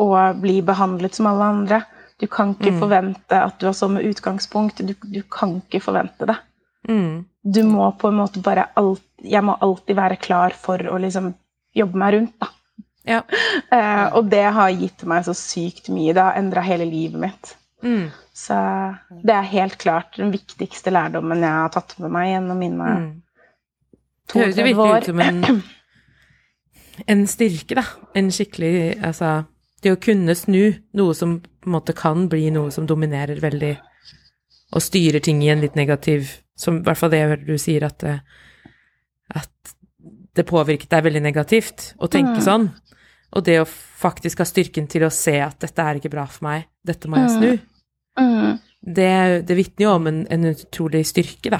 å bli behandlet som alle andre. Du kan ikke Mm. forvente at du har samme utgangspunkt. Du, du kan ikke forvente det. Mm. Du må på en måte bare alt, Jeg må alltid være klar for å liksom jobbe meg rundt, da. Ja. Eh, og det har gitt meg så sykt mye. Det har endra hele livet mitt. Mm. Så det er helt klart den viktigste lærdommen jeg har tatt med meg gjennom mine Mm. Høres jo 32 virkelig ut som en, en styrke, da. En skikkelig Altså, det å kunne snu noe som på en måte kan bli noe som dominerer veldig, og styrer ting i en litt negativ Som i hvert fall det jeg hører du sier, at, at det påvirket deg veldig negativt å tenke Mm. sånn. Og det å faktisk ha styrken til å se at dette er ikke bra for meg, dette må jeg snu, Mm. det, det vitner jo om en, en utrolig styrke, da,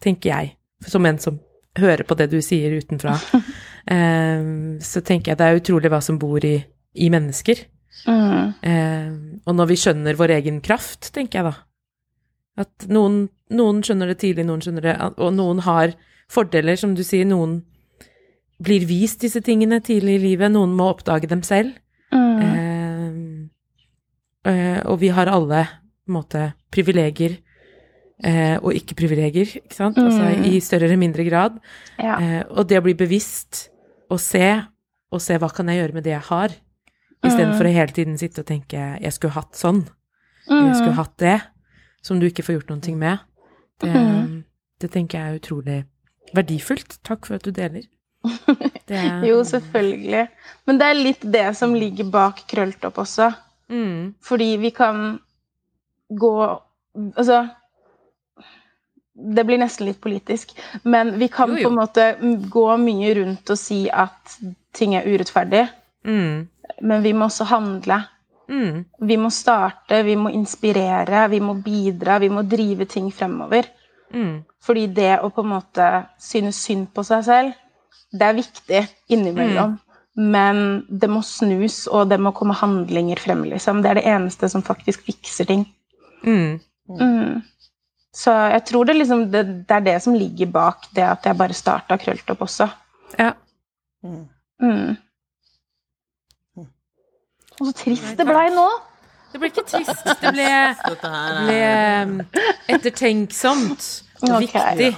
tenker jeg. Som en som hører på det du sier utenfra. Eh, så tenker jeg det er utrolig hva som bor i, i mennesker. Mm. Eh, og når vi skjønner vår egen kraft, tenker jeg da. At noen, noen skjønner det tidlig, noen skjønner det, og noen har fordeler, som du sier. Noen blir vist disse tingene tidlig i livet, noen må oppdage dem selv. Mm. Eh, og vi har alle på en måte privilegier eh, og ikke-privilegier, ikke sant? Altså Mm. i større eller mindre grad. Ja. Eh, og det å bli bevisst og se, og se hva kan jeg gjøre med det jeg har, istedenfor Mm. å hele tiden sitte og tenke jeg skulle hatt sånn, mm. jeg skulle Mm. hatt det, som du ikke får gjort noen ting med. Det, mm. det tenker jeg er utrolig verdifullt. Takk for at du deler. Det, Jo, selvfølgelig. Men det er litt det som ligger bak krølltopp også. Mm, Fordi vi kan gå Altså Det blir nesten litt politisk, men vi kan Jo, jo. på en måte gå mye rundt og si at ting er urettferdig, mm, men vi må også handle. mm, Vi må starte, vi må inspirere, vi må bidra, vi må drive ting fremover. mm. Fordi det å på en måte synes synd på seg selv, det er viktig innimellom. Men det må snus, og det må komme handlinger frem, liksom. Det er det eneste som faktisk fikser ting. Mm. Mm. Så jeg tror det, liksom, det, det er det som ligger bak det at jeg bare starta Krølltopp også. Ja. Mm. Mm. Og så trist det blei nå! Det ble ikke trist, det ble, ble er, um, ettertenksomt og viktig.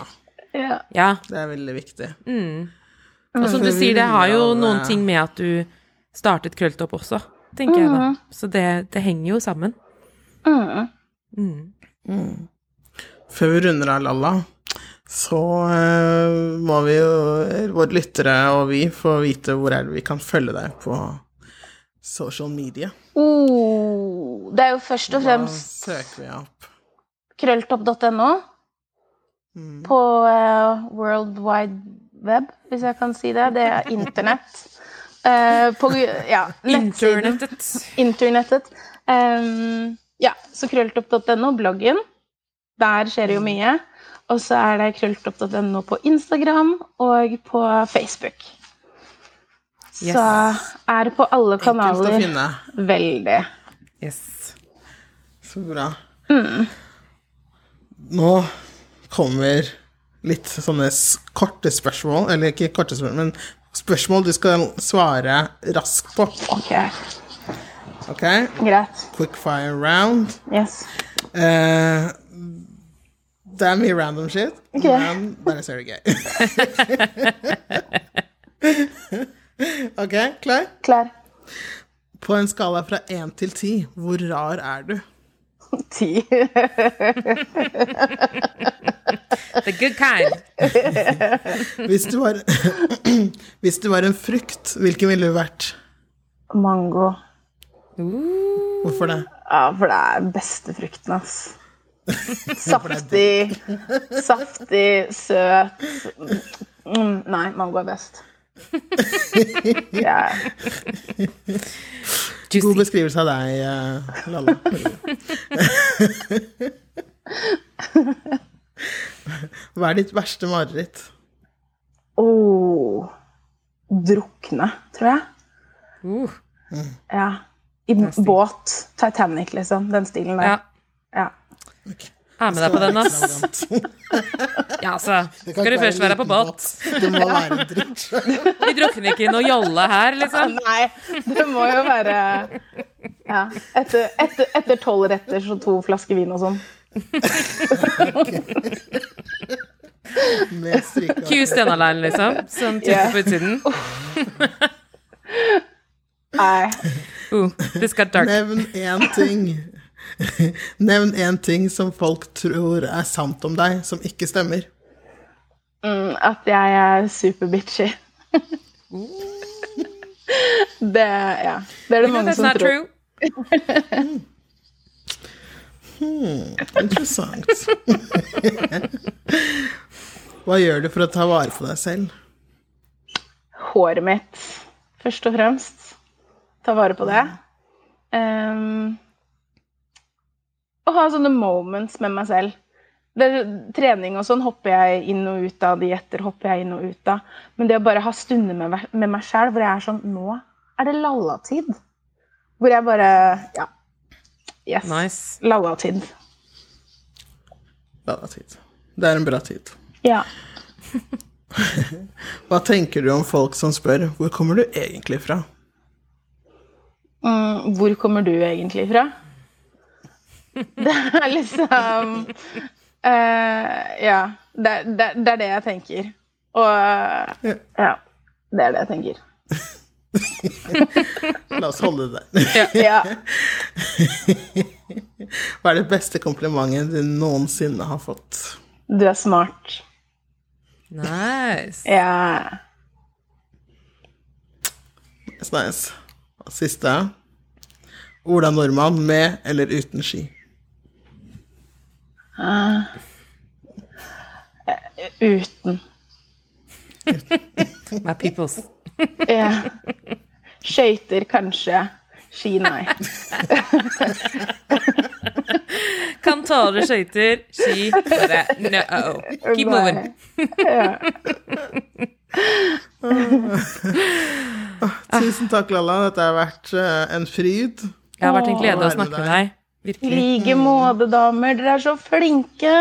Ja. Ja. det er veldig viktig. Mm. Og som du sier, det har jo noen ting med at du startet Krølltopp også, tenker jeg da. Så det, det henger jo sammen. Mm. Mm. Før vi runder av, Lalla, så eh, må vi jo, våre lyttere og vi, få vite hvor er det vi kan følge deg på social media. Oh, det er jo først og Hva fremst søker vi opp? krølltopp.no. på uh, World Wide Web, hvis jeg kan si det. Det er internett. Uh, på ja. Internettet. Internettet. Um, ja, så krølltopp.no, bloggen. Der skjer det jo mye. Og så er det krølltopp.no på Instagram og på Facebook. Yes. Så er det på alle Enkelt å kanaler. finne. Veldig. Yes. Så bra. Nå kommer litt sånne korte spørsmål, eller ikke korte spørsmål, men spørsmål du skal svare raskt på. Ok, Ok? greit. Quick fire round. Yes. Eh, det er mye random shit, Ok. men bare så er det gøy. ok, klar? Klar. På en skala fra én til ti, hvor rar er du? Ti. The good kind. Hvis du var, hvis du var en frukt, hvilken ville du vært? Mango. Hvorfor det? Ja, for det er beste frukten, ass. Saftig, saftig, søt. Mm, nei, mango er best. Yeah. God beskrivelse av deg, eh, Lalla. Hva er ditt verste mareritt? Oh, drukne, tror jeg. Uh, Ja. I båt. Titanic, liksom. Den stilen der. Ja. Ha med deg på den, ass. Ja, altså. Skal du først være på båt? Det må være dritt. Vi drukner ikke i noe jolle her, liksom. Nei, det må jo være Ja. Etter, etter, etter tolv retter så to flasker vin og sånn. Med stryke. Q Stena-Line, liksom. Som trykker yeah. på utsiden. Nei. Uh, det skal dark. Nevn én ting. Nevn én ting som folk tror er sant om deg, som ikke stemmer. Mm, at jeg er super-bitchy. Det, ja. det er det mange som tror. true. Interessant. Hva gjør du for å ta vare på deg selv? Håret mitt, først og fremst. Ta vare på det. Um, og ha sånne moments med meg selv. Det, trening og sånn hopper jeg inn og ut av, dietter hopper jeg inn og ut av. Men det å bare ha stunder med, med meg sjæl hvor jeg er sånn Nå er det lallatid. Hvor jeg bare Ja. Yes. Nice. Lallatid. Lallatid. Det er en bra tid. Ja. Hva tenker du om folk som spør 'Hvor kommer du egentlig fra'? Mm, hvor kommer du egentlig fra? Det er liksom uh, Ja. Det, det, det er det jeg tenker. Og Ja. ja. Det er det jeg tenker. La oss holde det der. Ja. Hva er det beste komplimentet du noensinne har fått? Du er smart. Nice. Ja. Nice, nice. Og Siste. Ola Nordmann med eller uten ski? Uten. My peoples. Ja. Skøyter kanskje. Ski, nei. Kantarer, skøyter, ski Bare no. Keep moving. Tusen takk, Lalla. Dette har vært eh, en fryd. Det har vært en glede å snakke med deg. I Virkelig. like måte, damer. Dere er så flinke.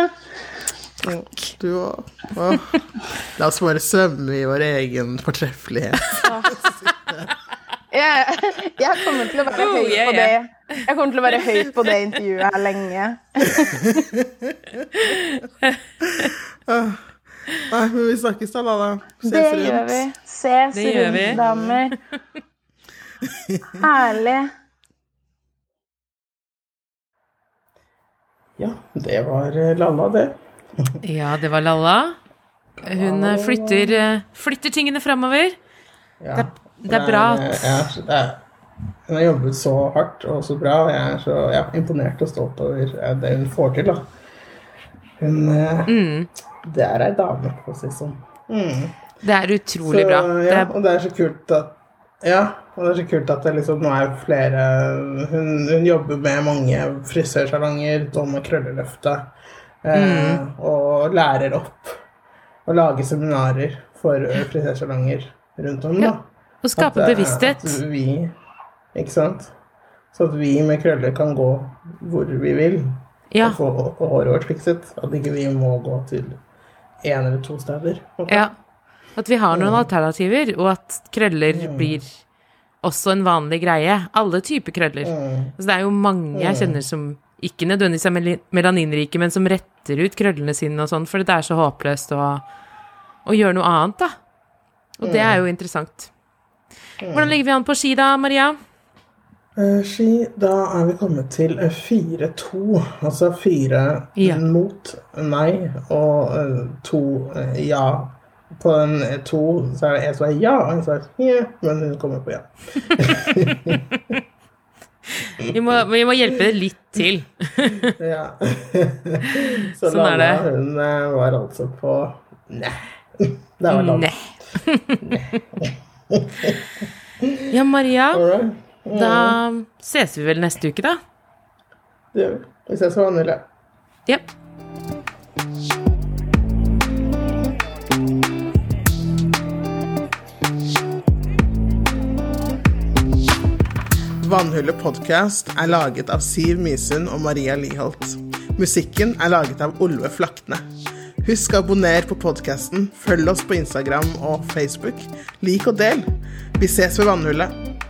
Du òg. La oss bare svømme i vår egen fortreffelighet. Jeg, jeg kommer til å være Oh, høy yeah, på det. Jeg kommer til å være høyt på det intervjuet her lenge. Nei, men vi snakkes da, Lalla. Ses Det rundt. gjør vi. Ses Det gjør vi. rundt, damer. Herlig. Ja, det var eh, Lalla, det. Ja, det var Lalla. Hun eh, flytter, eh, flytter tingene framover. Ja. Det er bra at- hun har jobbet så hardt og så bra, og jeg er så ja, imponert og stolt over det hun får til. da. Hun Mm. Det er ei dame, for å si det sånn. Mm. Det er utrolig Så, bra. Ja, Det er, og det er så kult at Ja, og det er så kult at det liksom nå er flere Hun, hun jobber med mange frisørsalonger, Dom og Krølleløftet, eh, Mm. og lærer opp og lager seminarer for frisørsalonger rundt om, Ja, og skape At, eh, bevissthet. At vi Ikke sant? Så at vi med krøller kan gå hvor vi vil Ja. og få håret vårt fikset. At ikke vi må gå til én eller to steder. ja. At vi har noen alternativer, og at krøller blir også en vanlig greie. Alle typer krøller. Mm. Altså, det er jo mange jeg kjenner som ikke nødvendigvis er melaninrike, men som retter ut krøllene sine og sånn, fordi det er så håpløst å, å gjøre noe annet, da. Og det er jo interessant. Hvordan ligger vi an på ski da, Maria? Eh, Ski, da er vi kommet til eh, 4-2. Altså fire Ja. mot nei og eh, to eh, ja. På en eh, to så er det en som er ja, og en som er ja, men hun kommer på ja. Vi må, vi må hjelpe det litt til. ja. så Sånn er Lalla, det. hun eh, var altså på nei. Det var langt. Nei. Ja, Maria, right. da ses vi vel neste uke, da? Det gjør vi. Vi ses på Vanilla. Ja. Vannhullet podkast er laget av Siv Misund og Maria Liholt. Musikken er laget av Olve Flakne. Husk å abonnere på podkasten, følg oss på Instagram og Facebook. Lik og del. Vi ses ved Vannhullet.